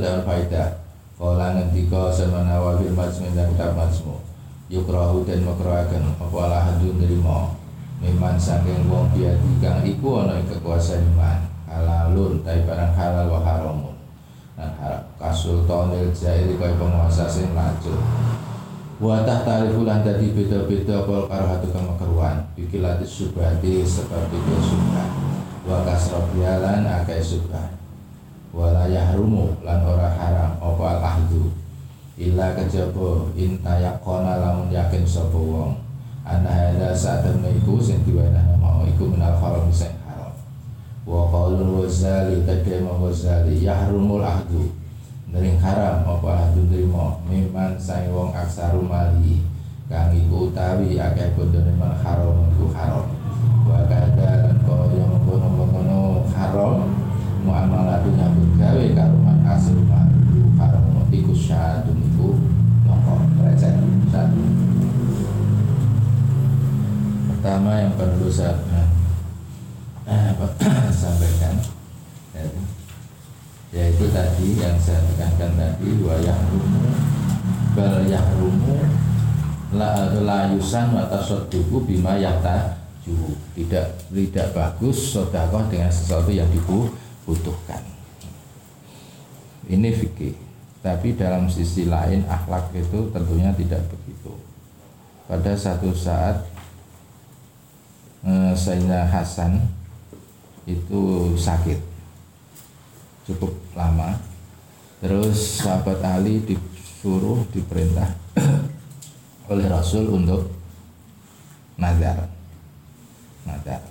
daun faidah. Kala ngendika semana wa fil majmu dan kitab majmu. Yukrahu dan makruhaken apa ala hadun nerima Miman saking wong biadi kang iku ana kekuasaan iman. Halalun tapi barang halal wa haramun. Dan haram kasultanil jairi kaya penguasa sing lanjut wa tahtalifu lan dadi beda-beda pol karahatu kama keruan. Bikilati subhati sebab itu subhat. Wa kasrobialan akai subhat. Wala yahrumu lan ora haram apa al ahdu illa kejaba intayakona lamun yakin sapa wong ana hadza sa'atan iku sing diwenehna mau iku minal haram sing haram. Wa qaulul wazali kadema wazali yahrumul ahdu. Nering haram apa ahdu nrimo? Miman sae wong aksaru mali. Kang iku utawi akeh bondone man haram iku haram. Wa kadha lan kaya mengkono-mengkono haram muamalatu nyambut gawe karo man asru mali haram. Iku syadun iku mongko derajat satu pertama yang perlu saya eh, sampaikan yaitu tadi yang saya tekankan tadi wa yahrumu bal yahrumu la la yusan wa tasadduqu bima yahtaju tidak tidak bagus sedekah dengan sesuatu yang dibutuhkan. Ini fikih. Tapi dalam sisi lain akhlak itu tentunya tidak begitu. Pada satu saat eh, Sayyidina Hasan itu sakit. Cukup lama. Terus sahabat Ali disuruh diperintah oleh Rasul untuk nadar nadar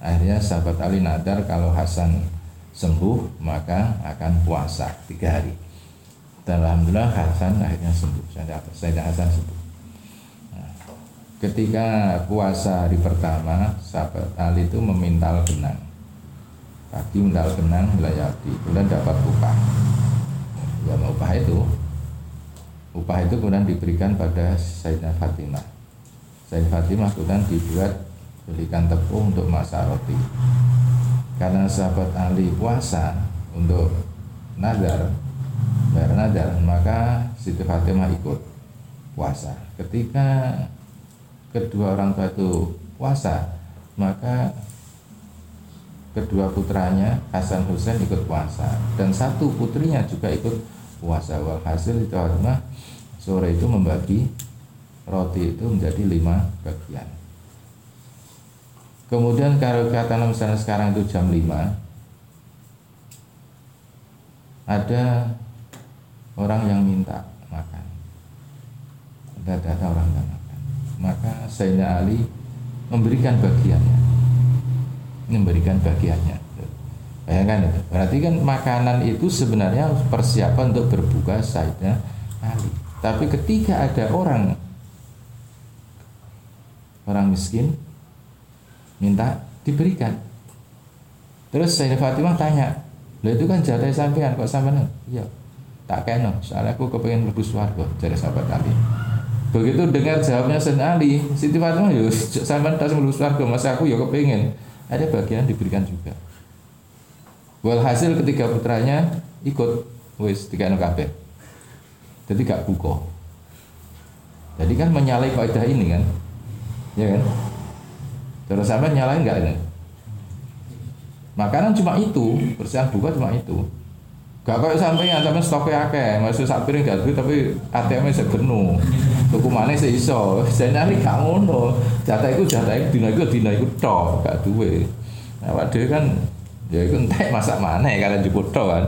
akhirnya sahabat Ali nadar kalau Hasan sembuh maka akan puasa tiga hari. Dan Alhamdulillah Hasan akhirnya sembuh. Sayyidina Hasan sembuh ketika puasa hari pertama sahabat Ali itu memintal benang. Pagi mendal kenang melayati kemudian dapat upah. Ya upah itu. Upah itu kemudian diberikan pada Sayyidina Fatimah. Sayyidina Fatimah kemudian dibuat belikan tepung untuk masak roti karena sahabat Ali puasa untuk nazar bayar nazar maka Siti Fatimah ikut puasa. Ketika kedua orang tua itu puasa maka kedua putranya Hasan Husain ikut puasa dan satu putrinya juga ikut puasa walhasil itu Fatimah sore itu membagi roti itu menjadi lima bagian. Kemudian kalau kata misalnya sekarang itu jam 5 ada orang yang minta makan. Ada ada orang yang maka Sayyidina Ali memberikan bagiannya memberikan bagiannya. Bayangkan itu. Berarti kan makanan itu sebenarnya persiapan untuk berbuka Sayyidina Ali. Tapi ketika ada orang orang miskin minta diberikan. Terus Sayyidina Fatimah tanya, "Lah itu kan jatah sampean kok sampean?" Iya. Tak kena, soalnya aku kepengen lebih swarga, jadi sahabat Ali. Begitu dengar jawabnya Sayyidina Ali, Siti Fatimah, "Yo, sampean tak mlebu swarga, masa aku ya kepengen." ada bagian diberikan juga. Walhasil ketika putranya ikut wis tiga kabeh. Jadi gak buka. Jadi kan menyalahi kaidah ini kan? Ya kan? Terus sampai nyalain nggak ini? Makanan cuma itu persiapan buka cuma itu gak kayak yang sampai stoknya akeh. Masih sak piring gak tapi ATM nya penuh tuku mana sih iso nyari gak ngono. Jatah itu jatah itu dina itu dina itu tok gak duwe. Nah waduh kan ya itu entah masak mana ya karena cukup tok kan.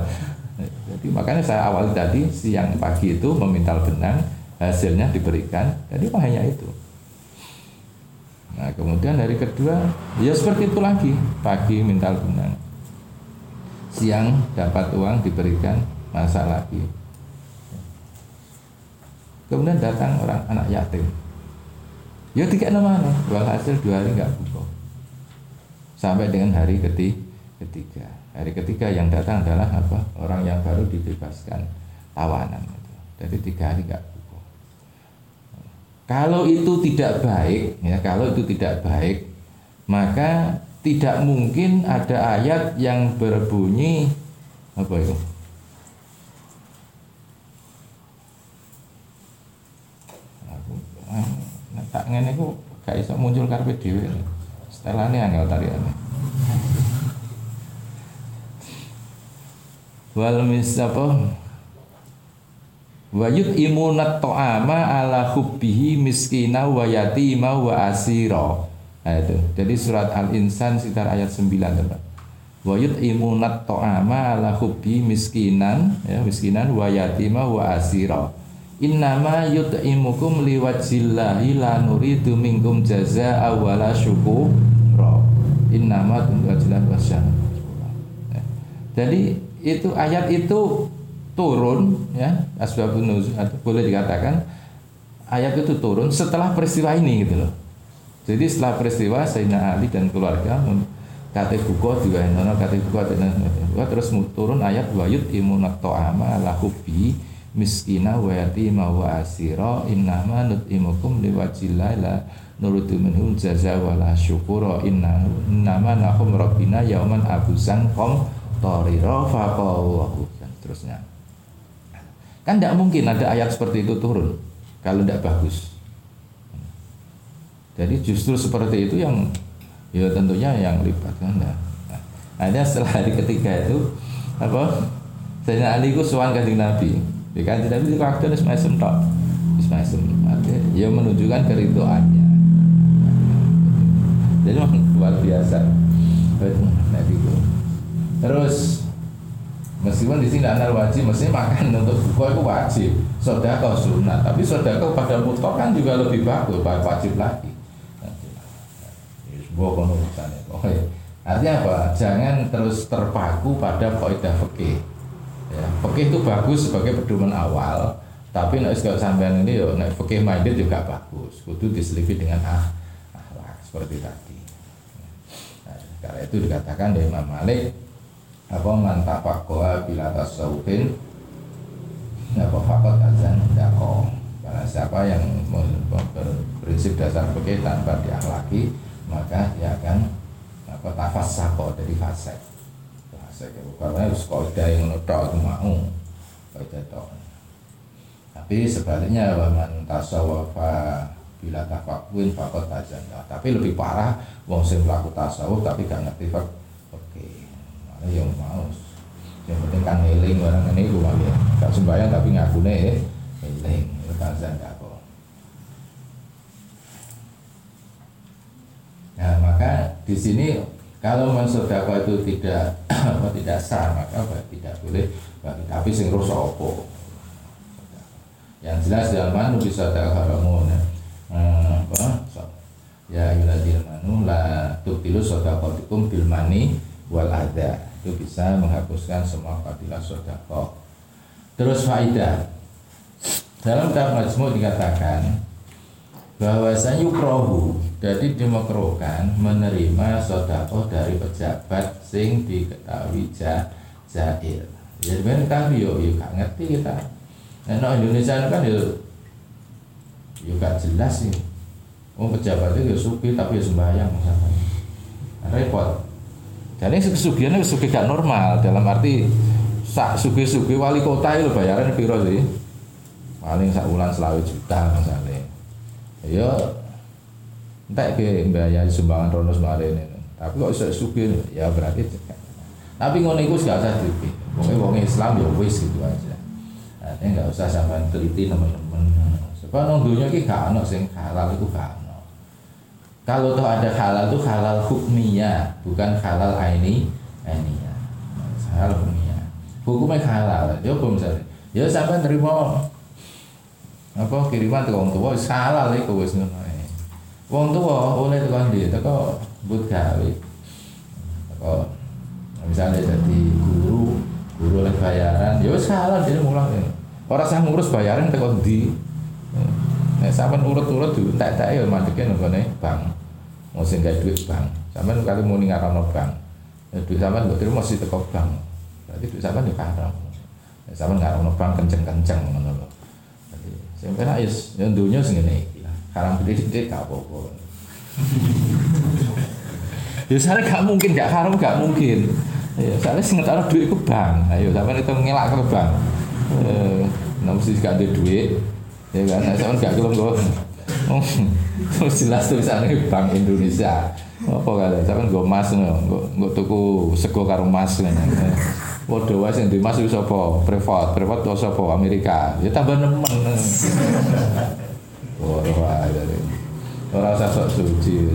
Jadi makanya saya awal tadi siang pagi itu memintal benang hasilnya diberikan. Jadi hanya itu? Nah kemudian hari kedua ya seperti itu lagi. Pagi mintal benang siang dapat uang diberikan masa lagi Kemudian datang orang anak yatim. Ya tiga mana? hasil dua hari nggak buka. Sampai dengan hari ketiga, ketiga. Hari ketiga yang datang adalah apa? Orang yang baru dibebaskan tawanan. Jadi tiga hari nggak buka. Kalau itu tidak baik, ya kalau itu tidak baik, maka tidak mungkin ada ayat yang berbunyi apa itu? tak ngene iku gak iso muncul karepe dhewe. Setelane angel tariane. Wal mis apa? wa yut'imunat ta'ama ala hubbihi miskina wa yatima wa asira nah itu. Jadi surat al-insan sekitar ayat 9 teman wa yut'imunat ta'ama ala hubbi miskinan ya miskinan wa yatima wa asira. Innama yut'imukum liwajillahi la nuridu minkum jazaa'a wala syukura. Innama tuntujillahi wasyana ya. jadi itu ayat itu turun ya asbabun nuzul boleh dikatakan ayat itu turun setelah peristiwa ini gitu loh. Jadi setelah peristiwa Sayyidina Ali dan keluarga kata buku juga nono kata buku terus turun ayat wayut imunat to'ama lahubi miskina wa yatima wa asira innama nut'imukum liwajillah la nurutu minhum jaza wala syukura inna innama nahum rabbina yauman abusan kom toriro faqawahu dan seterusnya. Kan tidak mungkin ada ayat seperti itu turun kalau tidak bagus. Jadi justru seperti itu yang ya tentunya yang libat kan. Nah, akhirnya setelah hari ketiga itu apa? Sayyidina Ali itu sowan kanjeng Nabi. Di kanjeng Nabi itu waktu itu semacam tok. Semacam artinya ya menunjukkan keridoannya. Jadi luar biasa. Nabi itu. Terus Meskipun di sini ada wajib, mestinya makan untuk buka itu wajib. Sodako sunat, tapi sodako pada mutlak kan juga lebih bagus, wajib lagi. Urusannya. Artinya apa? Jangan terus terpaku pada kaidah fikih. Ya, fikih itu bagus sebagai pedoman awal, tapi nek kalau sampean ini yo nek fikih minded juga bagus. Kudu diselipi dengan ah, akhlak seperti tadi. Nah, karena itu dikatakan dari Imam Malik apa mantap pakoa bila tasawufin apa fakot azan dako karena siapa yang berprinsip dasar fikih tanpa diakhlaki maka dia akan apa tafas sako dari fasek. Fasek karena harus kaidah yang nutok itu mau. Kaidah tok. Tapi sebaliknya waman tasawafa bila tafakwin fakot azan tapi lebih parah wong sing pelaku tasawuf tapi gak ngerti fakot ya mau? Yang penting kan eling barang ini ya gak sembahyang tapi ngaku nih eling itu kazan gak kok nah maka di sini kalau mensodako itu tidak apa tidak sah maka tidak boleh bagi. Tapi sing rusak opo yang jelas dalam manu bisa tak haramun ya. Apa? Ya yuladil manu la tubtilu sodakotikum bil mani wal itu bisa menghapuskan semua fadilah sodako. Terus faidah dalam kitab majmu dikatakan bahwasanya yukrohu jadi dimokrohkan menerima sodako dari pejabat sing diketahui jah jahil. Ya sebenarnya kami yo yo gak ngerti kita. Nah Indonesia kan yo yo gak jelas sih. Oh pejabat itu supi tapi ya sembahyang misalnya. Repot. Jadi kesugihan itu sugi gak normal dalam arti sak sugi-sugi wali kota itu bayaran piro sih? Paling sak bulan selawe juta misalnya. Ya entek ke bayar sumbangan rono ini. Tapi kok iso sugi ya berarti tapi ngono iku gak usah. Pokoke wong Islam ya wis gitu aja. Artinya nggak usah sampai teliti teman-teman. Sebab nang dunia iki gak ono sing halal itu gak kalau tuh ada halal tuh halal hukmiyah, bukan halal aini ainiyah. Halal hukmiyah. Hukumnya halal. Ya misalnya? Ya sampai terima apa kiriman tuh orang tua halal iku wis ngono ae. Wong tua oleh tekan dia teko but gawe. Teko misalnya jadi guru, guru oleh bayaran, ya wis halal dia mulang. Orang sah ngurus bayaran teko ndi? Nek sampean urut-urut tuh tak-tak ya madheke nggone bank. Mau sing gawe duit bank. Sampean kali muni ngarono bank. Ya duit sampean kok terus masih teko bank. Berarti duit sampean yo karo. Nek sampean ngarono bank kenceng-kenceng lho. Jadi sing penak ya yo dunya sing ngene iki lah. Haram gede-gede gak apa-apa. Ya saya gak mungkin, gak haram gak mungkin. Ya, soalnya sing ngetara duit ke bank. Ayo sampean itu ngelak ke bank. Eh, nah mesti gak ada duit, ya kan saya gak Oh, jelas tulisannya Bank Indonesia. Apa kali? Sampeyan nggo ngono, nggo nggo tuku sego karo ngene. Waduh wae sing di emas iku sapa? Privat, privat to sapa? Amerika. Ya tambah nemen. Ora wae. Ora usah sok suci.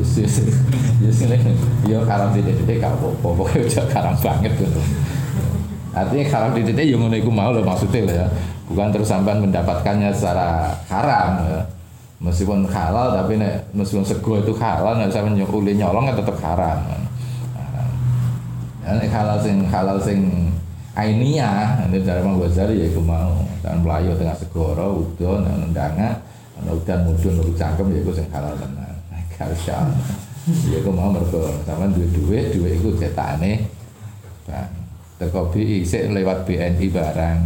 Ya sing ya karam titik-titik gak apa-apa, pokoke karam banget ngono. Artinya karam titik ya ngono iku mau lho maksudnya ya. Bukan terus sampean mendapatkannya secara haram ya meskipun halal tapi nek meskipun sego itu halal nek sampean nyolong nyolong kan tetap haram. haram. Ya, nek halal sing halal sing ainia ini dari Imam Ghazali ya iku mau dan melayu tengah segoro udah nendanga ana udan mudun lur cangkem ya iku sing halal tenan. Kasya. Ya iku mau mergo sampean duwe duit, duit iku cetakane bang. Teko BI isik lewat BNI barang.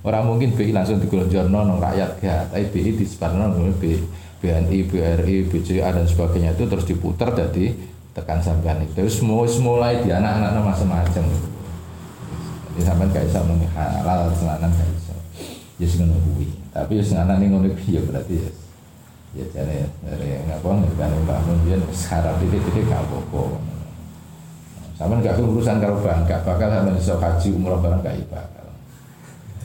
Orang mungkin BI langsung digelonjorno nang rakyat gak, tapi BI disebarno nang BI, BNI, BRI, BCA dan sebagainya itu terus diputar jadi tekan sampean itu. Terus mulai di anak-anak macam-macam. Jadi sampean gak bisa muni halal selanan gak bisa. Ya sing ngono. Tapi ya sing anane ngono ya berarti ya ya jane dari ngapa ngerti Mbak Mun yen sekarang titik-titik gak apa-apa. Sampeyan gak urusan karo bank, gak bakal sampeyan iso haji umroh barang gak bakal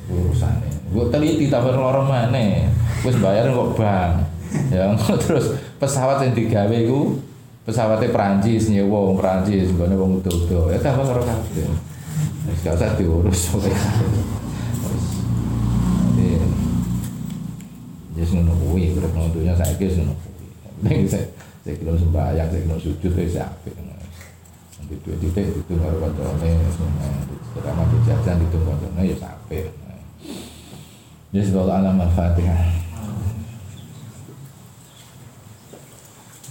urusane. Gue teliti tapi loro mana? Wis bayar kok bank. Ya terus pesawat yang digawe iku pesawatnya Perancis nyewa wong Perancis nggone wong udo-udo. Ya tambah karo kabeh. Wis gak usah diurus. Jadi ya ngono kuwi urip nang dunya saiki wis ngono kuwi. Ning saya saya kira sembahyang, saya kira sujud wis apik. Nanti dua titik itu karo kancane, terutama jajan itu kancane ya sampai. Bismillah alam al-fatihah